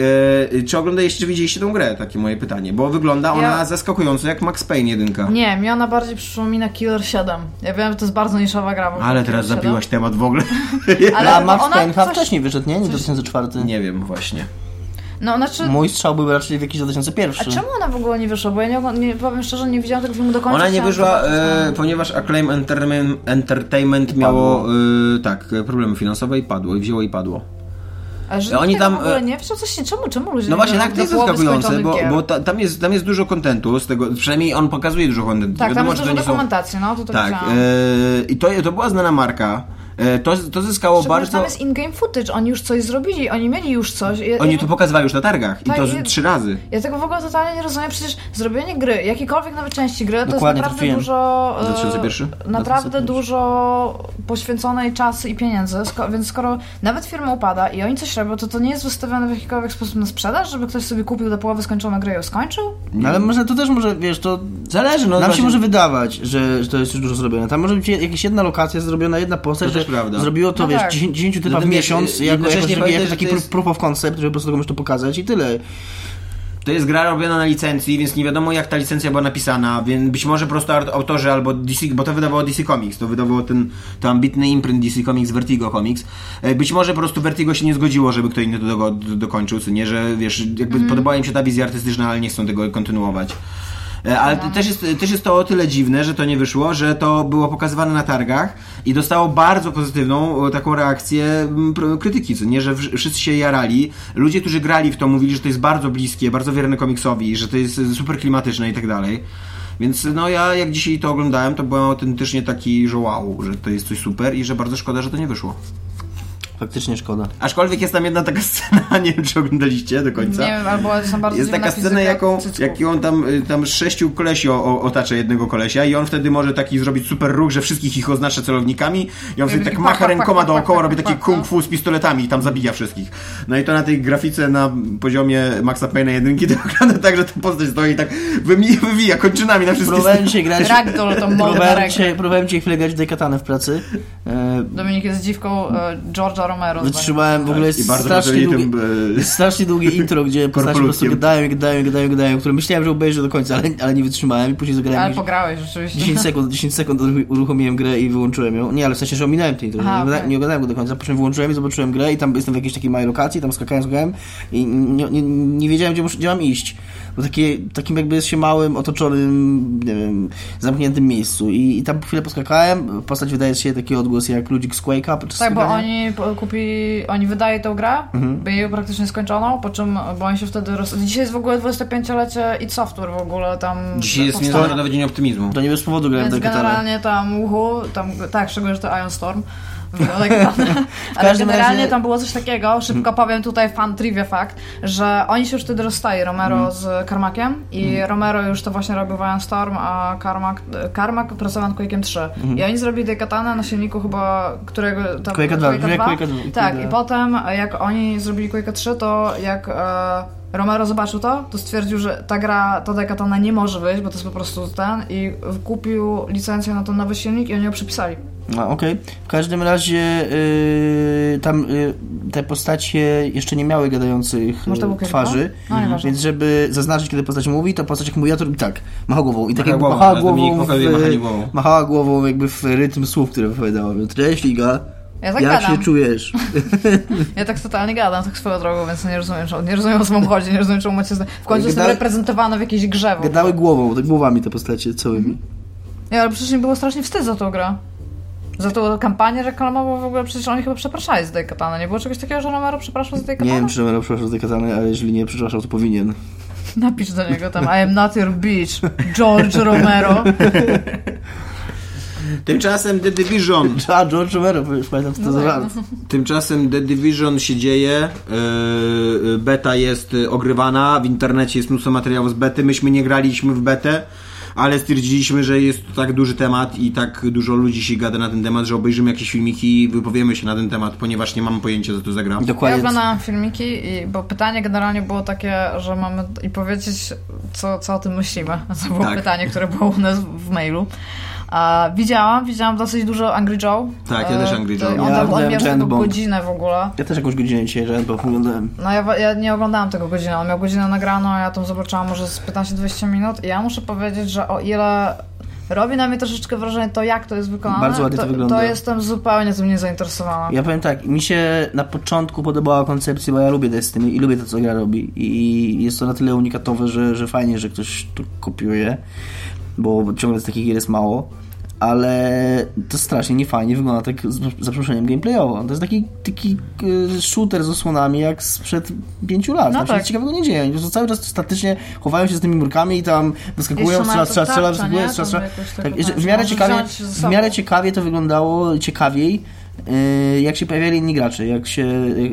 e, czy oglądaliście, czy widzieliście tą grę? Takie moje pytanie, bo wygląda ona Ja- zaskakująco jak Max Payne jedynka. Nie, mi ona bardziej przypomina Killer 7. Ja wiem, że to jest bardzo niszowa gra. Ale Killer teraz 7. zabiłaś temat w ogóle. [laughs] [laughs] Ale A Max ona Payne chyba coś- wcześniej wyszedł, nie? Nie 2004. Nie wiem właśnie. No, znaczy... Mój strzał był raczej w jakiś 2001. A czemu ona w ogóle nie wyszła? Bo ja nie, nie powiem szczerze, nie widziałam tego filmu do końca. Ona nie wyszła, e, ponieważ Acclaim Entertainment, Entertainment miało e, tak, e, problemy finansowe i padło, i wzięło i padło. A że oni nikt tam, e, nie wziął coś, czemu, czemu ludzie No nie właśnie, tak, to jest zaskakujące, bo, bo ta, tam, jest, tam jest dużo kontentu z tego, przynajmniej on pokazuje dużo kontentu. Tak, tam Wiadomo, jest że to dużo nie są- dokumentacji, no to to Tak, widziałam. e, i to, to była znana marka. E, to, to zyskało bardzo... tam jest in-game footage, oni już coś zrobili, oni mieli już coś. Ja, Oni ja, to pokazywali już na targach i Tak, to i- z, trzy razy. ja tego w ogóle totalnie nie rozumiem, przecież zrobienie gry, jakiejkolwiek nawet części gry, to Dokładnie jest naprawdę trafiłem. dużo... e, 2001? Naprawdę 2001. dużo poświęconej czasu i pieniędzy, sko- więc skoro nawet firma upada i oni coś robią, to to nie jest wystawione w jakikolwiek sposób na sprzedaż, żeby ktoś sobie kupił do połowy skończoną grę i ją skończył? No, ale może to też może, wiesz, to Zależy, no nam się właśnie. może wydawać, że, że to jest już dużo zrobione. Tam może być jakaś jedna lokacja zrobiona, jedna postać, To też prawda. zrobiło to, No wiesz, tak. 10, 10 typa w Zatem miesiąc, jako, jako, jednocześnie jako, pamiętaj, jako taki to jest- proof of concept, żeby po prostu komuś to pokazać i tyle. To jest gra robiona na licencji, więc nie wiadomo jak ta licencja była napisana, więc być może po prostu aut- autorzy albo DC, bo to wydawało DC Comics, to wydawało ten, to ambitny imprint DC Comics, Vertigo Comics. E, Być może po prostu Vertigo się nie zgodziło, żeby kto inny to do, do, dokończył, co nie, że wiesz, jakby podobała im się ta wizja artystyczna, ale nie chcą tego kontynuować. E, Ale też, jest, też jest to o tyle dziwne, że to nie wyszło, że to było pokazywane na targach i dostało bardzo pozytywną e, taką reakcję krytyki, co nie, że wsz- wszyscy się jarali. Ludzie, którzy grali w to, mówili, że to jest bardzo bliskie, bardzo wierne komiksowi, że to jest super klimatyczne i tak dalej. Więc no ja jak dzisiaj to oglądałem, to byłem autentycznie taki, że wow, że to jest coś super i że bardzo szkoda, że to nie wyszło. Faktycznie szkoda. Aczkolwiek jest tam jedna taka [laughs] scena, nie wiem czy oglądaliście do końca. Nie wiem, albo są bardzo Jest taka scena, jaką, cycków. jaką tam, y, tam z sześciu kolesi o, o, otacza jednego kolesia i on wtedy może taki zrobić super ruch, że wszystkich ich oznacza celownikami i on wtedy tak macha rękoma dookoła, robi taki kung fu z pistoletami i tam zabija wszystkich. No i to na tej grafice na poziomie Maxa Payne'a jedynki to [laughs] wygląda tak, że ta postać stoi i tak wymi- wywija kończynami na wszystkie Próbowałem dzisiaj grać... Ragdoll to Próbowałem dzisiaj, próbowałem dzisiaj chwilę grać w Dekatanę w pracy. E, Dominik jest dziwką e, George'a Romero. Wytrzymałem w ogóle Tak, I bardzo strasznie pracowali długi, tym, e, jest strasznie długie [laughs] intro, gdzie postacie po prostu gadają, gadają, gadają, gadają, które myślałem, że obejrzę do końca, ale, ale nie wytrzymałem i później zagrałem Ale pograłeś rzeczywiście. 10 sekund, 10 sekund uruchomiłem grę i wyłączyłem ją. Nie, ale w sensie, że ominąłem tej intro, Aha, nie, okej. nie oglądałem go do końca, po czym wyłączyłem i zobaczyłem grę i tam jestem w jakiejś takiej małej lokacji, tam skakałem, skakałem i nie, nie, nie wiedziałem, gdzie, muszę, gdzie mam iść. Takie, takim jakby jest się małym, otoczonym, nie wiem, zamkniętym miejscu I, i tam po chwilę poskakałem, postać wydaje się taki odgłos jak ludzik z Quake'a podczas Tak, bo oni po- kupi, oni wydaje tę grę, Mhm. by jej praktycznie skończoną, po czym, bo oni się wtedy roz... Dzisiaj jest w ogóle 25-lecie id Software w ogóle tam Dzisiaj jest. Międzynarodowy Dzień Optymizmu. To nie bez powodu grałem w Więc generalnie tam uhu, tam, tak, szczególnie, że to Ion Storm. Wygląda jak dane. Ale generalnie razie- tam było coś takiego, szybko powiem tutaj fan trivia fakt, że oni się już wtedy rozstali, Romero Mhm. z Carmackiem i Romero już to właśnie robił Storm, a Carmack, Carmack pracował nad Quake'em 3. I oni zrobili Dekatanę na silniku chyba, którego... Tam, Quake'a 2, dwie Quake'a 2. Tak, i potem jak oni zrobili Quake'a 3, to jak e, Romero zobaczył to, to stwierdził, że ta gra, ta dekatana nie może wyjść, bo to jest po prostu ten i kupił licencję na ten nowy silnik i oni ją przypisali. No, okej. W każdym razie yy, tam yy, te postacie jeszcze nie miały gadających yy, twarzy? No, nieważne. więc żeby zaznaczyć, kiedy postać mówi, to postać jak mówi, ja to robi tak, macha głową i tak Macha jakby głową, machała głową, w, machała głową jakby w rytm słów, które wypowiadała. Cześć Liga, Ja tak jak gadam. się czujesz? [laughs] Ja tak totalnie gadam, tak swoją drogą, więc nie rozumiem, czemu, nie rozumiem o co wam chodzi, nie rozumiem, czemu macie... W końcu jestem reprezentowana w jakiejś grze. w. Gadały głową, tak głowami te postacie całymi. Nie, ale przecież mi było strasznie wstyd za tą grę. Za tą kampanię reklamową w ogóle, przecież oni chyba przepraszali za tej katany. Nie było czegoś takiego, że Romero przepraszał za tej Nie katany? wiem, czy Romero przepraszał z tej katany, ale jeżeli nie przepraszał, to powinien. Napisz do niego tam, I am not your bitch, George Romero. [laughs] Tymczasem The Division. A, [laughs] George Romero, już pamiętam, co to No. Tymczasem The Division się dzieje, yy, beta jest yy, ogrywana, w internecie jest mnóstwo materiałów z bety, myśmy nie graliśmy w betę, ale stwierdziliśmy, że jest to tak duży temat i tak dużo ludzi się gada na ten temat, że obejrzymy jakieś filmiki i wypowiemy się na ten temat, ponieważ nie mamy pojęcia, co to za gra. Ja Dokładnie. oglądałam filmiki, i, bo pytanie generalnie było takie, że mamy i powiedzieć, co, co o tym myślimy. [laughs] To było Tak. pytanie, które było u nas w mailu. A, widziałam, widziałam dosyć dużo Angry Joe. Tak, ja też E, Angry Joe. On, Ja on widziałem miał tego godzinę w ogóle. Ja też jakąś godzinę dzisiaj, że bo oglądałem. No ja, ja nie oglądałam tego godzinę, on miał godzinę nagraną, a ja tam zobaczyłam może z 15-20 minut i ja muszę powiedzieć, że o ile robi na mnie troszeczkę wrażenie to, jak to jest wykonane. Bardzo ładnie to to, wygląda. to jestem zupełnie tym niezainteresowana. Ja powiem tak, mi się na początku podobała koncepcja, bo ja lubię Destiny i lubię to, co gra robi. I jest to na tyle unikatowe, że, że fajnie, że ktoś to kopiuje, bo ciągle takich gier jest mało. Ale to strasznie niefajnie wygląda tak z za przeproszeniem gameplayowo. To jest taki, taki e, shooter z osłonami jak sprzed pięciu lat. No Tam się tak. nic ciekawego nie dzieje. Oni po prostu cały czas statycznie chowają się z tymi murkami i tam wyskakują, strzela, strzela, strzela, nie? strzela, Tak, tak w miarę ciekawie, ze w miarę ciekawie to wyglądało, ciekawiej, jak się pojawiali inni gracze, jak się,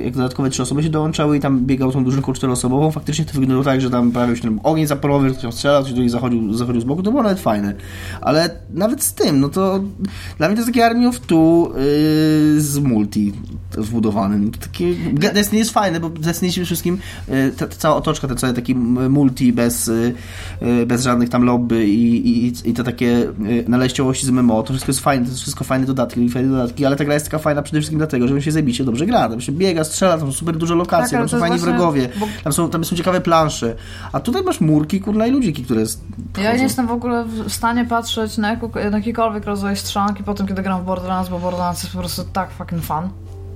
jak, dodatkowe trzy osoby się dołączały i tam biegał tą drużynką czteroosobową, faktycznie to wyglądało tak, że tam pojawił się ten ogień zaporowy, ktoś tam strzelał, ktoś drugi zachodził, zachodził z boku, to było nawet fajne. Ale nawet z tym, no to dla mnie to jest takie Army of Two yy, z multi wbudowanym. To Takie, Destiny jest fajne, bo Destiny przede wszystkim yy, ta, ta cała otoczka, ten cały taki multi bez, yy, bez żadnych tam lobby i, i, i te takie yy, naleściowości z MMO, to wszystko jest fajne, to jest wszystko fajne dodatki, fajne dodatki, ale ta gra jest taka fajna przede wszystkim dlatego, że się zabicie dobrze gra, tam się biega, strzela, tam są super duże lokacje, Tak, tam są fajni właśnie- wrogowie, bo- tam są, tam są ciekawe plansze, a tutaj masz murki, kurna i ludziki, które jest, Ja nie jestem w ogóle w stanie patrzeć na jakikolwiek rodzaj strzelanki po tym, kiedy gram w Borderlands, bo Borderlands jest po prostu tak fucking fun,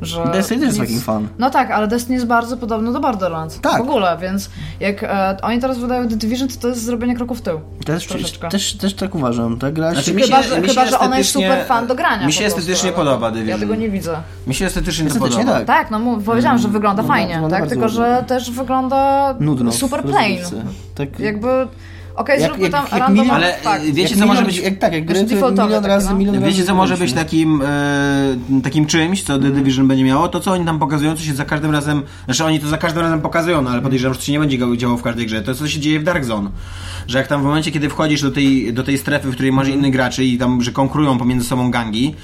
że... Destiny też jest nic- fucking fun. No tak, ale Destiny jest bardzo podobny do Borderlands. Tak. W ogóle, więc jak e, oni teraz wydają The Division, to to jest zrobienie kroku w tył. Też, Troszeczkę. też, też tak uważam, tak gra Znaczy, Chyba, się- że, chyba że ona jest super fan do grania mi się prostu, estetycznie podoba Ja Division. tego nie widzę. Mi się estetycznie Estetycznie podoba. tak. Tak, no mów, powiedziałam, że wygląda Wygląda- fajnie, wygląda tak? bardzo Tylko, że też wygląda Nudno. super plain. Tak, Jakby, okej, Jak- zróbmy tam jak random, milion- Ale, tak. y, wiecie, jak co milion, może być- Jak, tak, jak gry, to defaultowe milion takie, razy, no. milion razy Wiecie, co może być takim, e, takim czymś, co The Division będzie miało? To, co oni tam pokazują, co się za każdym razem... Znaczy, oni to za każdym razem pokazują, no, ale podejrzewam, że to się nie będzie działo- w każdej grze. To jest, co się dzieje w Dark Zone. Że jak tam w momencie, kiedy wchodzisz do tej, do tej strefy, w której masz innych graczy i tam, że konkurują pomiędzy sobą gangi,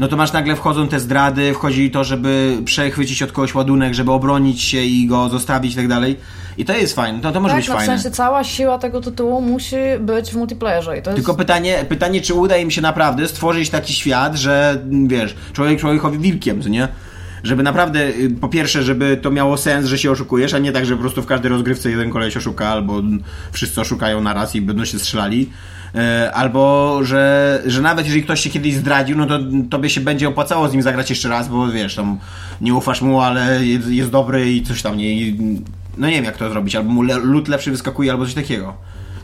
no to masz nagle wchodzą te zdrady, wchodzi to, żeby przechwycić od kogoś ładunek, żeby obronić się i go zostawić i tak dalej. I to jest fajne, to, to może Tak, być no w fajne. sensie cała siła tego tytułu musi być w multiplayerze to jest... Tylko pytanie, pytanie, czy uda im się naprawdę stworzyć taki świat, że mm, wiesz, człowiek człowiekowi wilkiem, co nie? Żeby naprawdę, y, po pierwsze, żeby to miało sens, że się oszukujesz, a nie tak, że po prostu w każdej rozgrywce jeden koleś oszuka, albo wszyscy oszukają naraz i będą się strzelali. E, Albo, że, że nawet jeżeli ktoś się kiedyś zdradził, no to tobie się będzie opłacało z nim zagrać jeszcze raz, bo wiesz, tam nie ufasz mu, ale jest, jest dobry i coś tam nie. i- No nie wiem, jak to zrobić, albo mu le, lód lepszy wyskakuje, albo coś takiego.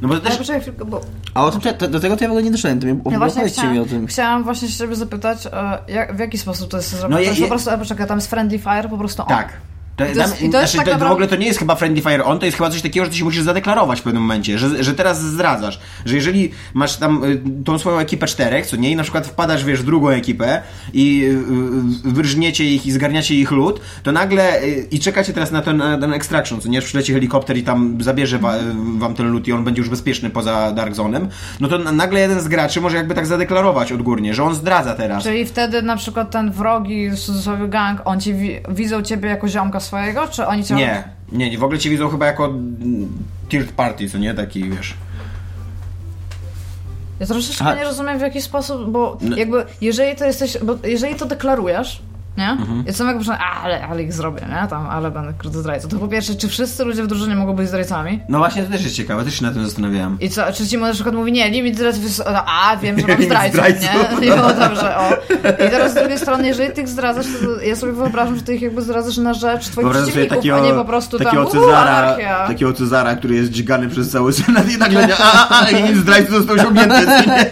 No bo też. bo A o tym, to, do tego to ja w ogóle nie doszedłem, to mi ja właśnie opowiedzcie mi chciałam, o tym. chciałam właśnie się ciebie zapytać, e, jak, w jaki sposób to jest zrobione. No jest je- po prostu, poczekaj, tam jest Friendly Fire, po prostu on. Tak. To, I to jest- tam- i to znaczy, to, W ogóle to nie jest chyba Friendly Fire On, to jest chyba coś takiego, że ty się musisz zadeklarować w pewnym momencie, że, że teraz zdradzasz, że jeżeli masz tam y, tą swoją ekipę czterech, co nie, i na przykład wpadasz, wiesz, w drugą ekipę i y, y, wyrżniecie ich i zgarniacie ich lód, to nagle i czekacie teraz na ten, na ten extraction, co nie, przyleci helikopter i tam zabierze wa, wam ten lód i on będzie już bezpieczny poza Dark Zone'em, no to na- nagle jeden z graczy może jakby tak zadeklarować odgórnie, że on zdradza teraz. Czyli wtedy na przykład ten wrogi, cudzysłowie gang, on ci wi- widzą ciebie jako ziomka swojego, czy oni cię... Nie, nie, nie, w ogóle cię widzą chyba jako mm, third party, co nie? Taki, wiesz... Ja troszeczkę nie rozumiem w jaki sposób, bo No. jakby jeżeli to jesteś, bo jeżeli to deklarujesz, nie? Mhm. Ja sam jak muszę, ale, ale ich zrobię, nie? Tam, ale będę kurde zdrajcą. To po pierwsze, czy wszyscy ludzie w drużynie mogą być zdrajcami? No właśnie, to też jest ciekawe, też się na tym zastanawiałem. I co, czy ci na przykład mówi, nie, limit zdrajców jest, a wiem, że mam [laughs] zdrajców, nie? [laughs] I o, dobrze, o. I teraz z drugiej strony, jeżeli tych zdradzasz, to ja sobie wyobrażam, że ty ich jakby zdradzasz na rzecz twoich Wyobrażam przeciwników, takiego, a nie po prostu tam, takiego uuu, Cezara, anarchia. takiego Cezara, który jest dźgany przez cały senat i nagle [laughs] a, a, a, i zdrajcy został osiągnięty. nie?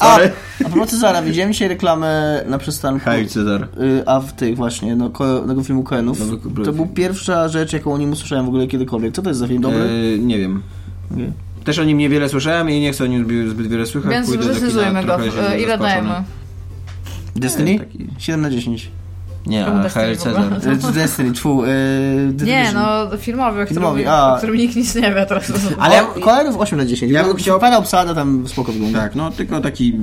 A, Sorry. A propos Cezara, widziałem dzisiaj reklamę na przystanku. Hej, Cezar. Y, A w tych właśnie, no, ko- tego filmu Koenów. To był pierwsza rzecz, jaką o nim usłyszałem w ogóle kiedykolwiek. Co to jest za film? Dobry? E, nie wiem. Nie. Też o nim niewiele słyszałem i nie chcę o nim zbyt- wiele słychać. Więc recenzujmy go. Ile zaskoczony. dajemy? Destiny? taki- 7 na 10. Nie, a [laughs] Destiny? Cezar. Y, y, Nie, no filmowy, o którym, Filmowy, o a. którym nikt nic nie wie teraz. [laughs] Ale- Koenów 8 na 10. Ja bym chciał- Fajna obsada, tam spoko wygląda. Tak, no tylko taki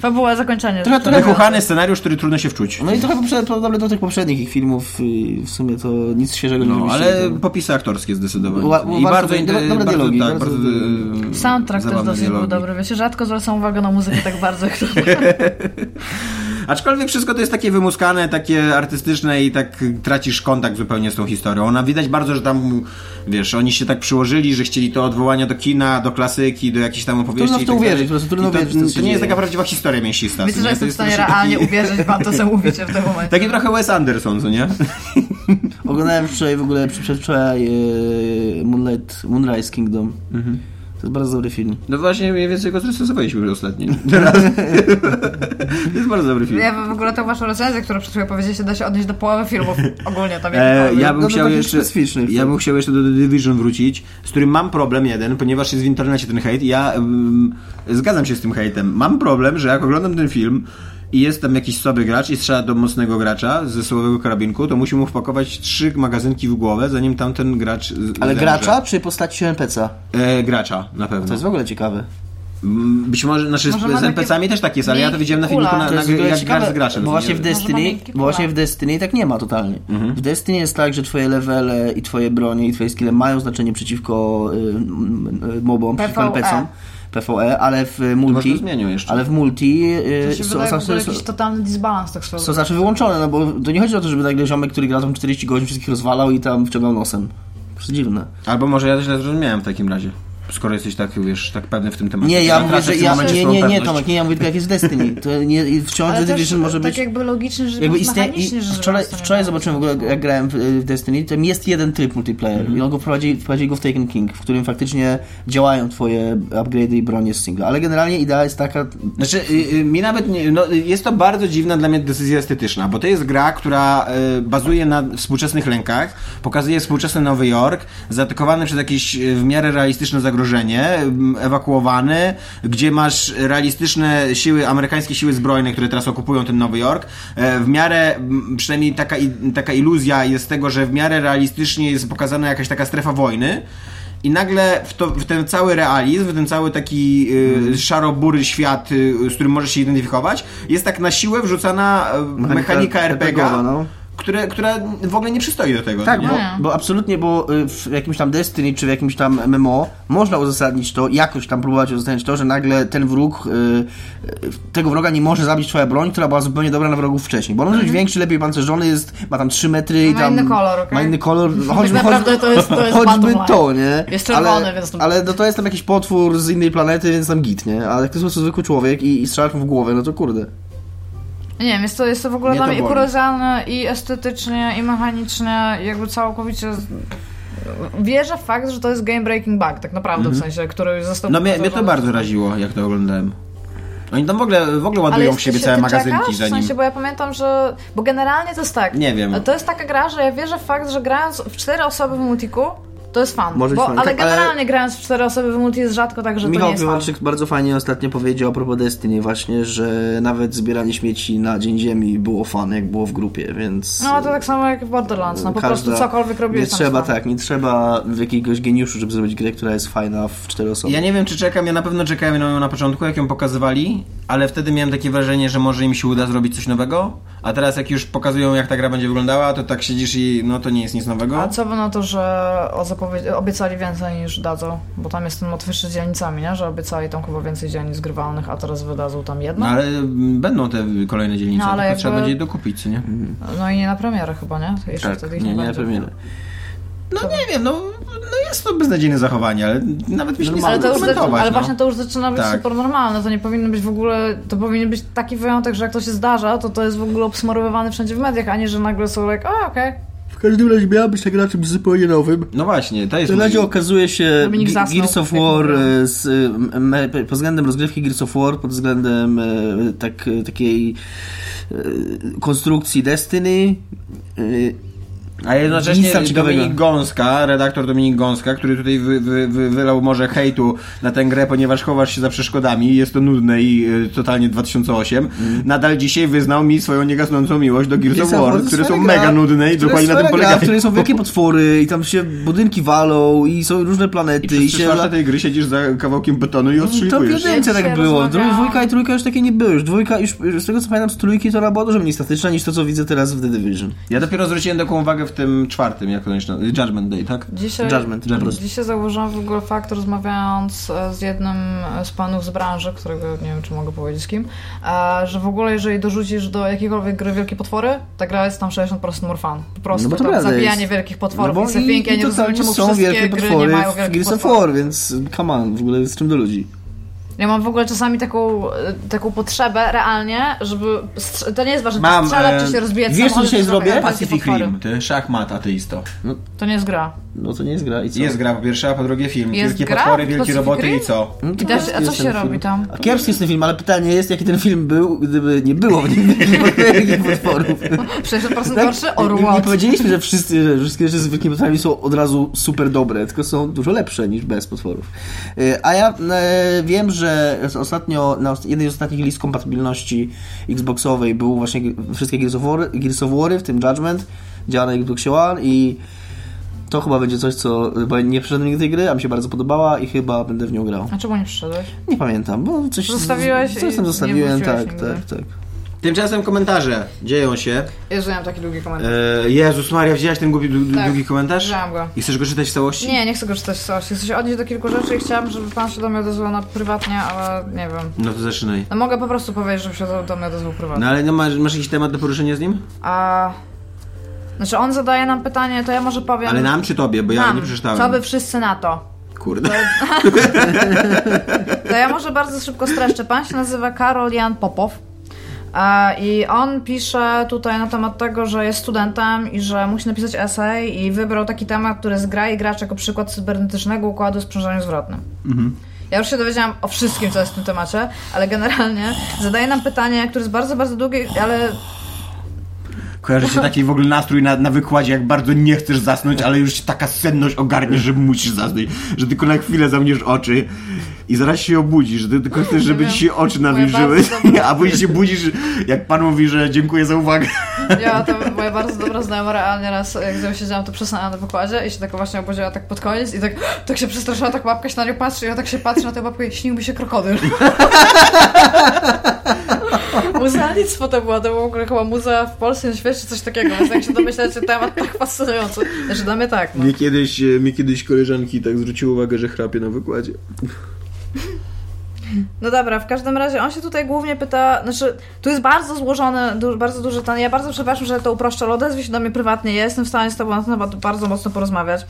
Fabuła, zakończenie. Trochę- trochę- wychuchany scenariusz, który trudno się wczuć. No i trochę podobny do tych poprzednich ich filmów. y, W sumie to nic świeżego nie No, ale popisy aktorskie zdecydowanie. Ła- I bardzo bardzo, dobre- bardzo, dialogi, tak, bardzo e, Soundtrack też dosyć był dobry. Wiecie, rzadko zwracam uwagę na muzykę tak bardzo jak to. [laughs] Aczkolwiek wszystko to jest takie wymuskane, takie artystyczne i tak tracisz kontakt zupełnie z tą historią. Ona widać bardzo, że tam, wiesz, oni się tak przyłożyli, że chcieli to odwołania do kina, do klasyki, do jakichś tam opowieści. Trudno w i to tak uwierzyć, po prostu trudno to, to to, się nie jest taka prawdziwa historia mięsista. Myślę, co że? To jestem w stanie realnie taki- [laughs] uwierzyć wam to, co mówicie w tym momencie. Taki trochę Wes Anderson, co nie? Oglądałem wczoraj w ogóle, przedwczoraj e, Moonlight, Moonrise Kingdom. To jest bardzo dobry film. No właśnie, mniej więcej go zrestosowaliśmy ostatnio. Teraz. to jest bardzo dobry film. Ja w ogóle tą waszą recenzję, którą przed chwilą powiedzieliście, da się odnieść do połowy filmów ogólnie tam E, ja bym No chciał jeszcze, ja bym chciał jeszcze do The Division wrócić, z którym mam problem jeden, ponieważ jest w internecie ten hejt. Ja mm, zgadzam się z tym hejtem. Mam problem, że jak oglądam ten film i jest tam jakiś słaby gracz i strzela do mocnego gracza ze słabego karabinku, to musi mu wpakować trzy magazynki w głowę, zanim tamten gracz z- Ale zemrze. gracza czy postaci NPC-a? E, gracza, na pewno. To jest w ogóle ciekawe. Mm, Być może, znaczy Może z, NPC-ami też tak jest, ale ja to widziałem na filmiku na, na, jak grasz z graczem. Bo właśnie w Destiny, bo właśnie w Destiny tak nie ma totalnie. Mhm. W Destiny jest tak, że twoje levele i twoje bronie i twoje skille mają znaczenie przeciwko y, y, mobom, przeciwko PvE. NPC-om. PvE, ale w multi. to. Ale w multi y, To się są, wydaje są, jakiś totalny disbalans tak swoją są znaczy wyłączone, no bo to nie chodzi o to, żeby nagle ziomek, który gra tam 40 godzin, wszystkich rozwalał i tam wciągał nosem. To jest dziwne. Albo może ja źle zrozumiałem w takim razie. Skoro jesteś tak, wiesz, tak pewny w tym temacie. Nie, ja To mówię, że ja, momencie nie, nie, nie. Tomek, nie, ja mówię tylko jak jest Destiny. To nie, wciąż Ale Division może tak być... jakby logicznie, że Jakby istnieje, istnieje, mechanicznie, i że wczoraj, wczoraj zobaczyłem w ogóle, jak grałem w, w Destiny, tam jest jeden tryb multiplayer i on go wprowadzi, wprowadzi go w Taken King, w którym faktycznie działają twoje upgrade'y i bronie z singla. Ale generalnie idea jest taka... Znaczy, y, y, mi nawet nie, no, jest to bardzo dziwna dla mnie decyzja estetyczna, bo to jest gra, która y, bazuje na współczesnych lękach, pokazuje współczesny Nowy Jork, zaatakowany przez jakieś y, w miarę realistyczne zagrożenie, ym, ewakuowany, gdzie masz realistyczne siły, amerykańskie siły zbrojne, które teraz okupują ten Nowy Jork. E, w miarę, m, przynajmniej taka, taka iluzja jest tego, że w miarę realistycznie jest pokazana jakaś taka strefa wojny. I nagle w, to, w ten cały realizm, w ten cały taki y, szaro-bury świat, y, z którym możesz się identyfikować, jest tak na siłę wrzucana y, mechanika RPG, RPGowa, no. Które, która w ogóle nie przystoi do tego. Tak, bo, bo absolutnie, bo y, w jakimś tam Destiny czy w jakimś tam MMO można uzasadnić to, jakoś tam próbować uzasadnić to, że nagle ten wróg, y, y, tego wroga nie może zabić twoja broń, która była zupełnie dobra na wrogów wcześniej. Bo on może być większy, lepiej pancerzony, jest, ma tam 3 metry i Ma tam... inny kolor, okej? Ma inny kolor. Choćby, naprawdę to jest- to jest choćby to, nie? Jest czerwony, ale, więc to- Ale no, to jest tam jakiś potwór z innej planety, więc tam git, nie? Ale jak to jest po prostu zwykły człowiek i, i strzelasz mu w głowę, no to kurde. Nie wiem, jest to, jest to w ogóle Mnie dla mnie i kuriozalne, i estetycznie, i mechanicznie, jakby całkowicie... z- Wierzę w fakt, że to jest game breaking bug, tak naprawdę, w sensie, który został... No mnie, mnie to bardzo raziło, jak to oglądałem. Oni tam w ogóle, w ogóle ładują w siebie całe magazynki czekasz? zanim... W sensie, bo ja pamiętam, że... Bo generalnie to jest tak. Nie wiem. To jest taka gra, że ja wierzę w fakt, że grając w cztery osoby w multiku, to jest fan. Może być bo, fan, ale tak, ale- generalnie grając w cztery osoby w multi jest rzadko tak, że to nie Michał jest fan. Piłarczyk bardzo fajnie ostatnio powiedział a propos Destiny właśnie, że nawet zbieranie śmieci na Dzień Ziemi było fan, jak było w grupie, więc... No to tak samo jak w Borderlands, no po każda- prostu cokolwiek robiłeś Nie trzeba, tak, nie trzeba jakiegoś geniuszu, żeby zrobić grę, która jest fajna w cztery osoby. Ja nie wiem, czy czekam, ja na pewno czekałem na nią na początku, jak ją pokazywali, ale wtedy miałem takie wrażenie, że może im się uda zrobić coś nowego, a teraz jak już pokazują, jak ta gra będzie wyglądała, to tak siedzisz i no to nie jest nic nowego. A co wy na to, że o zapowiedzi- obiecali więcej niż dadzą? Bo tam jest ten motyw z dzielnicami, nie? Że obiecali tam chyba więcej dzielnic grywalnych, a teraz wydadzą tam jedno. No ale mm, będą te kolejne dzielnice, No, ale jakby- trzeba będzie je dokupić, co nie? No i nie na premierę chyba, nie? Jeszcze tak, wtedy ich nie, nie na będzie. premierę. No nie wiem, no, no jest to beznadziejne zachowanie, ale nawet mi się nie Ale, to już, komentować, ale no. właśnie to już zaczyna być Tak. super normalne. To nie powinno być w ogóle. To powinien być taki wyjątek, że jak to się zdarza, to to jest w ogóle obsmarowywany wszędzie w mediach, a nie, że nagle są like, o okej. W każdym razie miała być ta gra czymś zupełnie nowym. No właśnie, to jest... W razie okazuje się Gears of War e, z, e, m, e, pod względem rozgrywki Gears of War, pod względem e, tak, takiej e, konstrukcji Destiny. A jednocześnie. Dominik Gąska, redaktor Dominik Gąska, który tutaj wy, wy, wy, wylał może hejtu na tę grę, ponieważ chowasz się za przeszkodami, jest to nudne i y, totalnie 2008, nadal dzisiaj wyznał mi swoją niegasnącą miłość do Gears, of War, to które są fajna mega gra, nudne i dokładnie na tym fajna gra, polegają. w której są wielkie [laughs] potwory i tam się budynki walą i są różne planety I i się... czwarte tej gry siedzisz za kawałkiem betonu i To w ostrzeliwujesz. jedynce tak było. Dwójka i trójka już takie nie były. Już dwójka, już, już z tego co pamiętam z trójki to ona była dużo mniej statyczna niż to co widzę teraz w The Division. Ja dopiero zwróciłem taką uwagę w tym czwartym, jak to się nazywa? Judgment Day, tak? Dzisiaj, Judgment, prostu. dzisiaj zauważyłam w ogóle fakt, rozmawiając e, z jednym z panów z branży, którego nie wiem, czy mogę powiedzieć z kim, e, że w ogóle jeżeli dorzucisz do jakiejkolwiek gry wielkie potwory, ta gra jest tam 60% more fun. Po prostu No bo to zabijanie jest. wielkich potworów No i bo surfingi, ja nie rozumiem, czemu są wszystkie wielkie gry nie potwory mają w wielkich Gears of. War, więc come on, w ogóle z czym do ludzi. Ja mam w ogóle czasami taką, e, taką potrzebę realnie, żeby... To nie jest ważne, Mam, czy strzelać, e, czy się rozbijać Wiesz, co dzisiaj zrobię? Pacific. Rim, ty szachmat ateisto. To nie jest gra. No to nie jest gra i co? Jest gra po pierwsze, a po drugie film. Jest Wielkie gra? potwory, wielkie Pacific roboty Rim? i co? No to I kiepski a co jest się ten robi film. tam? A kiepski jest ten film, ale pytanie jest, jaki ten film był, gdyby nie było w nim wielkich [laughs] potworów. 60% Tak? gorszy or nie, powiedzieliśmy, że wszyscy, że wszystkie rzeczy z wielkimi potworami są od razu super dobre, tylko są dużo lepsze niż bez potworów. Y, A ja e, wiem, że ostatnio na jednej z ostatnich list kompatybilności Xboxowej był właśnie wszystkie Gears of, War, Gears of War, w tym Judgment, działa na Xbox One i to chyba będzie coś, co bo nie przeszedłem nigdy tej gry, a mi się bardzo podobała i chyba będę w nią grał. A czemu nie przyszedłeś? Nie pamiętam, bo coś Zostawiłeś coś tam zostawiłem, tak, nigdy. tak, tak. Tymczasem komentarze dzieją się. Jezu, ja mam taki długi komentarz. E, Jezus Maria, wzięłaś ten długi, długi, Tak, długi komentarz? wzięłam go. I chcesz go czytać w całości? Nie, nie chcę go czytać w całości. Chcę się odnieść do kilku rzeczy i chciałam, żeby pan się do mnie odezwał na prywatnie, ale nie wiem. No to zaczynaj. No mogę po prostu powiedzieć, żeby się do- do mnie odezwał prywatnie. No ale no, masz, masz jakiś temat do poruszenia z nim? A... Znaczy on zadaje nam pytanie, to ja może powiem... Ale nam czy tobie? Bo ja nam. nie przeczytałem. Co by wszyscy na to? Kurde. [laughs] [laughs] To ja może bardzo szybko streszczę. Pan się nazywa Karol Jan Popow. I on pisze tutaj na temat tego, że jest studentem i że musi napisać esej i wybrał taki temat, który zgra i gracz jako przykład cybernetycznego układu w sprzężeniu zwrotnym. Ja już się dowiedziałam o wszystkim, co jest w tym temacie, ale generalnie zadaje nam pytanie, które jest bardzo, bardzo długie, ale Kojarzy się taki w ogóle nastrój na, na wykładzie, jak bardzo nie chcesz zasnąć, ale już taka senność ogarnie, że musisz zasnąć. Że tylko na chwilę zamkniesz oczy i zaraz się obudzisz. Że ty tylko chcesz, żeby ci się oczy nawilżyły, a później się budzisz, jak pan mówi, że dziękuję za uwagę. Ja, to moja bardzo dobra znajoma realnie raz, jak z nią siedziałam, to przesnęłam na wykładzie i się tak właśnie obudziła tak pod koniec i tak, [gasps] tak się przestraszyła, tak babka się na nią patrzy i ja tak się patrzę na tę babkę i śnił mi się krokodyl. [laughs] [laughs] Muzealnictwo to było, to było w ogóle chyba muzea w Polsce, na świecie, coś takiego, więc jak się domyślacie, temat tak fascynujący. Znaczy dla mnie tak, no. Mnie kiedyś, mi kiedyś koleżanki tak zwróciły uwagę, że chrapię na wykładzie. No dobra, w każdym razie on się tutaj głównie pyta, znaczy tu jest bardzo złożony, du, bardzo duży ten, ja bardzo przepraszam, że to uproszczę, ale odezwij się do mnie prywatnie, ja jestem w stanie z tobą na ten temat bardzo mocno porozmawiać.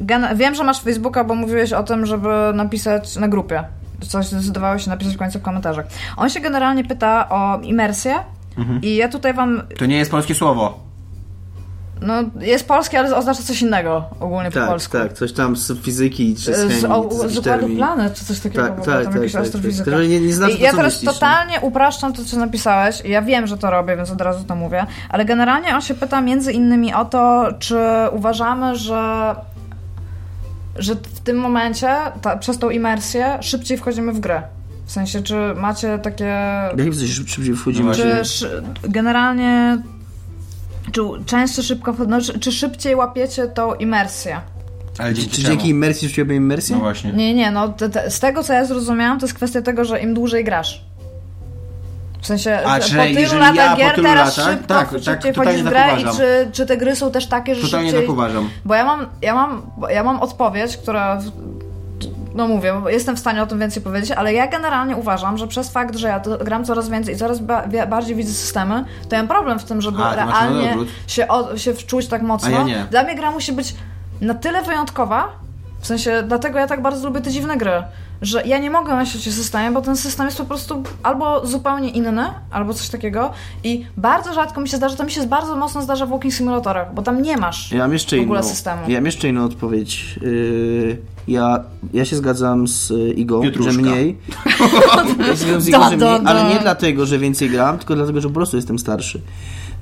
Gen- wiem, że masz Facebooka, bo mówiłeś o tym, żeby napisać na grupie. Coś zdecydowałeś się napisać w końcu w komentarzach. On się generalnie pyta o imersję i ja tutaj wam, To nie jest polskie słowo. no jest polskie, ale oznacza coś innego ogólnie po Tak, polsku. tak, coś tam z fizyki czy z chemii, z, o, z układu planet, czy coś takiego. Tak, tak, tam tak, tak, astrofizyka. tak. Nie- nie znaczy, I ja teraz myślisz, nie? totalnie upraszczam to, co napisałeś. Ja wiem, że to robię, więc od razu to mówię. Ale generalnie on się pyta między innymi o to, czy uważamy, że że w tym momencie, ta, przez tą imersję, szybciej wchodzimy w grę. W sensie, czy macie takie W jakim sensie szyb- szybciej wchodzimy? No czy szy, generalnie czy często szybko, no, czy, czy szybciej łapiecie tą imersję? Ale Czy, dzięki czy czemu? dzięki imersji czujemy imersję? No właśnie. Nie, nie, no te, te, z tego co ja zrozumiałam, to jest kwestia tego, że im dłużej grasz. W sensie, A, że czy po tylu latach ja po gier tylu teraz latach- szybko, tak, tak, szybciej totalnie wchodzisz w tak grę i czy, czy te gry są też takie, że Totalnie szybciej... tak uważam. Bo ja mam, ja mam, ja mam odpowiedź, która... No mówię, bo jestem w stanie o tym więcej powiedzieć, ale ja generalnie uważam, że przez fakt, że ja gram coraz więcej i coraz ba- bardziej widzę systemy, to ja mam problem w tym, żeby A, realnie się, o, się wczuć tak mocno. Ja nie. Dla mnie gra musi być na tyle wyjątkowa, w sensie, dlatego ja tak bardzo lubię te dziwne gry, że ja nie mogę myśleć o systemie, bo ten system jest po prostu albo zupełnie inny, albo coś takiego i bardzo rzadko mi się zdarza, to mi się bardzo mocno zdarza w walking simulatorach, bo tam nie masz Ja mam jeszcze w ogóle inną, systemu. Ja mam jeszcze inną odpowiedź. Yy, ja, ja się zgadzam z y, Igą, że mniej. [laughs] ja się zgadzam z Igą, że mniej, ale nie dlatego, że więcej gram, tylko dlatego, że po prostu jestem starszy.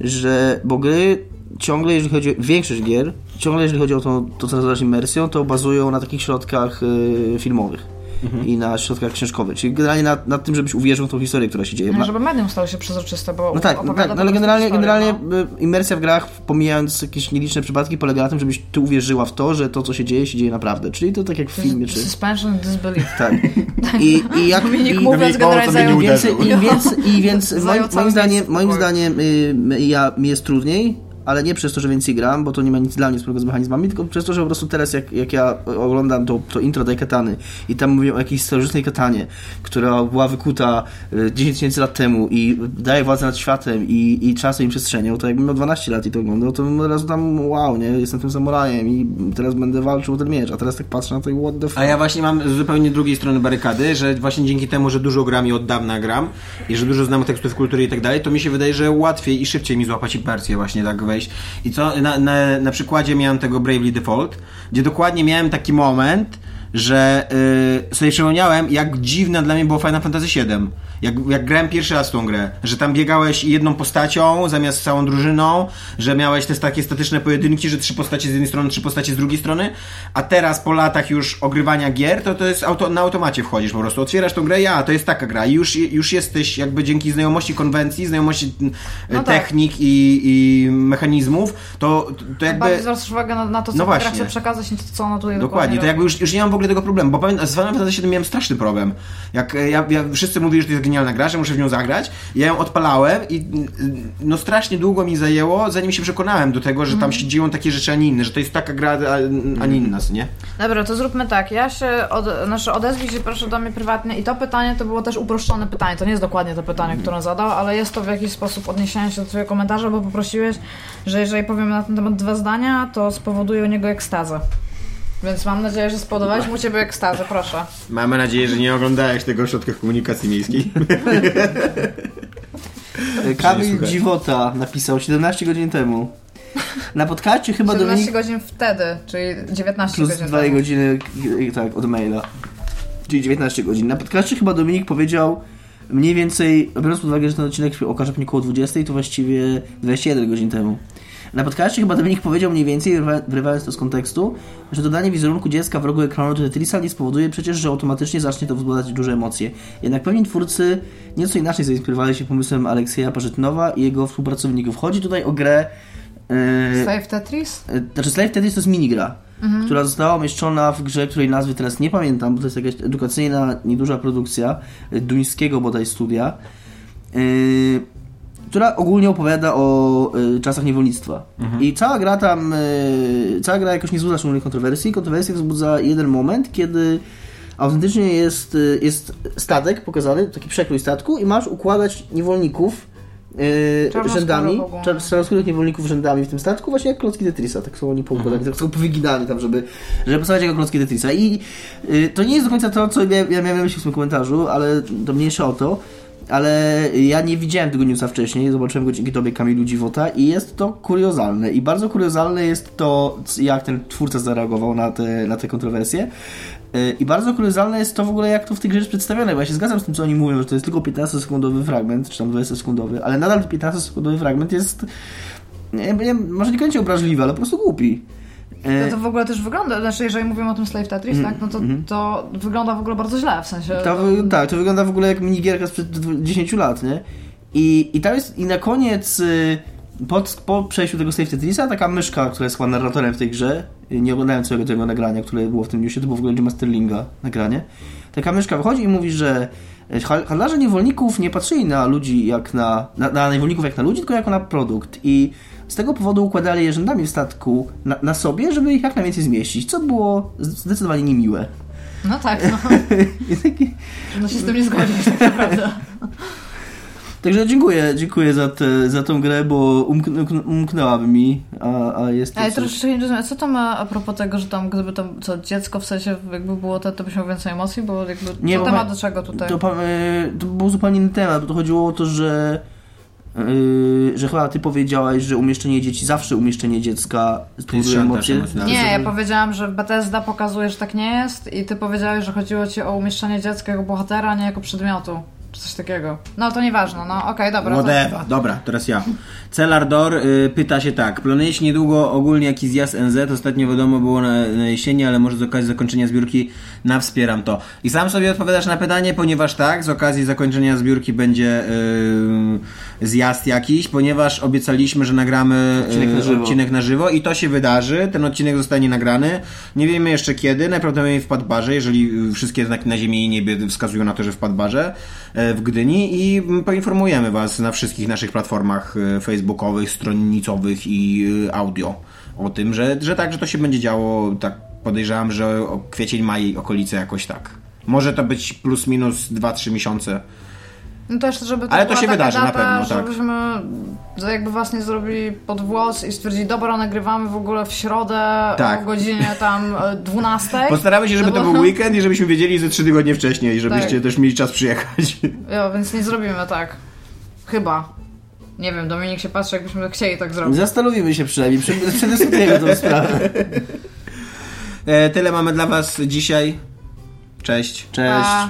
Że, bo gry ciągle, jeżeli chodzi o większość gier, ciągle jeżeli chodzi o to, to co nazywasz imersją, to bazują na takich środkach y, filmowych. Mhm. I na środkach książkowych. Czyli generalnie na, na tym, żebyś uwierzył w tą historię, która się dzieje. No, żeby medium stało się przezroczyste, bo no tak, no tak, no ale generalnie, historię, generalnie no. y, imersja w grach, pomijając jakieś nieliczne przypadki, polega na tym, żebyś ty uwierzyła w to, że to, co się dzieje, się dzieje naprawdę. Czyli to tak jak w filmie, czy... Suspension disbelief. Tak. [laughs] I, i jak... Dominik i, mówiąc generalnie więcej, i więc, i więc [laughs] moim, moim zdaniem, moim zdaniem y, ja, mi jest trudniej, ale nie przez to, że więcej gram, bo to nie ma nic dla mnie wspólnego z mechanizmami, tylko przez to, że po prostu teraz jak, jak ja oglądam to, to intro tej katany i tam mówią o jakiejś starożytnej katanie, która była wykuta y, 10 tysięcy lat temu i daje władzę nad światem i, i czasem i przestrzenią, to jakbym miał 12 lat i to oglądał, to bym od razu tam wow, nie, jestem tym samurajem i teraz będę walczył o ten miecz, a teraz tak patrzę na to i what the fuck. A ja właśnie mam z zupełnie drugiej strony barykady, że właśnie dzięki temu, że dużo gram i od dawna gram i że dużo znam tekstów kultury i tak dalej, to mi się wydaje, że łatwiej i szybciej mi złapać imersję właśnie tak wejść. I co, na, na, na przykładzie miałem tego Bravely Default, gdzie dokładnie miałem taki moment, że yy, sobie przypomniałem, jak dziwne dla mnie było Final Fantasy VII. Jak, jak grałem pierwszy raz tą grę, że tam biegałeś jedną postacią zamiast całą drużyną, że miałeś te takie statyczne pojedynki, że trzy postacie z jednej strony, trzy postacie z drugiej strony, a teraz po latach już ogrywania gier, to to jest auto, na automacie wchodzisz po prostu, otwierasz tą grę, ja, to jest taka gra i już, już jesteś jakby dzięki znajomości konwencji, znajomości No tak. technik i, i mechanizmów, to, to jakby... Bardziej zwracasz uwagę na, na to, co No właśnie. chce przekazać, niż to, co ona tutaj Dokładnie, to robi. jakby już, już nie mam w ogóle tego problemu, bo pamiętam, z Final Fantasy VII miałem straszny problem. Jak e, ja, ja, wszyscy mówili, że to jest genialna gra, że muszę w nią zagrać, ja ją odpalałem i mm, no strasznie długo mi zajęło, zanim się przekonałem do tego, że tam się dzieją takie rzeczy, a nie inne, że to jest taka gra, a, a nie inna, nie? Dobra, to zróbmy tak. Ja się, od, znaczy odezwij się proszę do mnie prywatnie i to pytanie to było też uproszczone pytanie. To nie jest dokładnie to pytanie, które on zadał, ale jest to w jakiś sposób odniesienie się do twojego komentarza, bo poprosiłeś, że jeżeli powiem na ten temat dwa zdania, to spowoduje u niego ekstazę. Więc mam nadzieję, że spodobałeś mu ciebie ekstazę, proszę. Mamy nadzieję, że nie oglądałeś tego w środkach komunikacji miejskiej. Kamil słuchać. Dziwota napisał 17 godzin temu. Na podcaście chyba 17 Dominik godzin wtedy, czyli 19 plus godzin 2 temu. godziny i- tak, od maila. Czyli 19 godzin. Na podcaście chyba Dominik powiedział mniej więcej, biorąc pod uwagę, że ten odcinek się okaże pewnie około 20, to właściwie 21 godzin temu. Na podcaście chyba Dominik powiedział mniej więcej, wyrywa- wyrywając to z kontekstu, że dodanie wizerunku dziecka w rogu ekranu do Tetrisa nie spowoduje przecież, że automatycznie zacznie to wzbudzać duże emocje. Jednak pewni twórcy nieco inaczej zainspirowali się pomysłem Aleksieja Parzytnowa i jego współpracowników. Chodzi tutaj o grę... Yy, Save Tetris? E, Znaczy Slave Tetris to jest minigra, która została umieszczona w grze, której nazwy teraz nie pamiętam, bo to jest jakaś edukacyjna, nieduża produkcja e, duńskiego bodaj studia, e, która ogólnie opowiada o e, czasach niewolnictwa. I cała gra tam, e, cała gra jakoś nie wzbudza szczególnych kontrowersji. Kontrowersję wzbudza jeden moment, kiedy autentycznie jest, e, jest statek pokazany, taki przekrój statku i masz układać niewolników Czarnoskórych rzędami, czarnoskórych niewolników rzędami w tym statku, właśnie jak klocki Tetrisa, tak są oni poukładani, tak są powyginani tam, żeby, żeby postawiać jako klocki Tetrisa. I y, to nie jest do końca to, co ja, ja miałem myśli w tym komentarzu, ale to mniejsze o to. Ale ja nie widziałem tego newsa wcześniej, zobaczyłem go dzięki tobie Kamilu Dziwota i jest to kuriozalne. I bardzo kuriozalne jest to, jak ten twórca zareagował na te, na te kontrowersje. Y, I bardzo kuriozalne jest to w ogóle, jak to w grze jest przedstawione, bo ja się zgadzam z tym, co oni mówią, że to jest tylko 15-sekundowy fragment, czy tam 20-sekundowy, ale nadal 15-sekundowy fragment jest nie, nie, może niekoniecznie obraźliwy, ale po prostu głupi. E, No to w ogóle też wygląda, znaczy jeżeli mówimy o tym Slave Tetris, tak, no to, to wygląda w ogóle bardzo źle, w sensie... to, tak, to wygląda w ogóle jak minigierka sprzed dwu- 10 lat, nie? I, i tam jest, i na koniec, y, po, po przejściu tego Save Tetrisa, taka myszka, która jest chyba narratorem w tej grze, y, nie oglądałem całego tego nagrania, które było w tym newsie, to było w ogóle Jima Sterlinga nagranie, taka myszka wychodzi i mówi, że e, ha- handlarze niewolników nie patrzyli na ludzi jak na, na, na niewolników jak na ludzi, tylko jako na produkt. I z tego powodu układali je rzędami w statku na, na sobie, żeby ich jak najwięcej zmieścić, co było zdecydowanie niemiłe. No tak, no. [laughs] Taki, No się z tym nie zgodzić, tak naprawdę. Także dziękuję, dziękuję za, te, za tą grę, bo umkn, umkn- umknęłaby mi, a, a jest to Ale troszeczkę nie rozumiem, co to ma a propos tego, że tam gdyby tam co dziecko w sensie jakby było to, to byś miał więcej emocji, bo jakby Nie, co bo temat do czego tutaj? To, e, to był zupełnie inny temat, bo to chodziło o to, że yy, że chyba ty powiedziałaś, że umieszczenie dzieci, zawsze umieszczenie dziecka spowoduje emocje. Nie, ja powiedziałam, że Bethesda pokazuje, że tak nie jest i ty powiedziałeś, że chodziło ci o umieszczenie dziecka jako bohatera, a nie jako przedmiotu. Czy coś takiego. No to nieważne, no okej, dobra. To... Whatever. Dobra, teraz ja. Celardor y, pyta się tak. Planuje się niedługo ogólnie jakiś zjazd NZ. Ostatnio wiadomo było na, na jesieni, ale może z okazji zakończenia zbiórki na wspieram to. I sam sobie odpowiadasz na pytanie, ponieważ tak, z okazji zakończenia zbiórki będzie y, zjazd jakiś, ponieważ obiecaliśmy, że nagramy Odcinek na y, żywo. odcinek na żywo i to się wydarzy. Ten odcinek zostanie nagrany. Nie wiemy jeszcze kiedy, najprawdopodobniej w Padbarze, jeżeli y, wszystkie znaki na ziemi i niebie wskazują na to, że w Padbarze. E, w Gdyni i poinformujemy Was na wszystkich naszych platformach e, facebookowych, stronnicowych i e, audio o tym, że, że tak, że to się będzie działo, tak podejrzewam, że kwiecień, maj, okolice jakoś tak. Może to być plus minus 2-3 miesiące. No też, żeby Ale to się taka wydarzy, na data, pewno, tak. Żebyśmy że jakby was nie zrobili pod włos i stwierdzili, dobra, nagrywamy w ogóle w środę Tak. o godzinie tam e, 12. Postaramy się, żeby No to był weekend i żebyśmy wiedzieli ze 3 tygodnie wcześniej, żebyście Tak. też mieli czas przyjechać. Jo, więc nie zrobimy tak. Chyba. Nie wiem, Dominik się patrzy, jakbyśmy chcieli tak zrobić. Zastanowimy się przynajmniej, przy- przedyskutujemy tę sprawę. E, tyle mamy dla Was dzisiaj. Cześć. Cześć. Pa.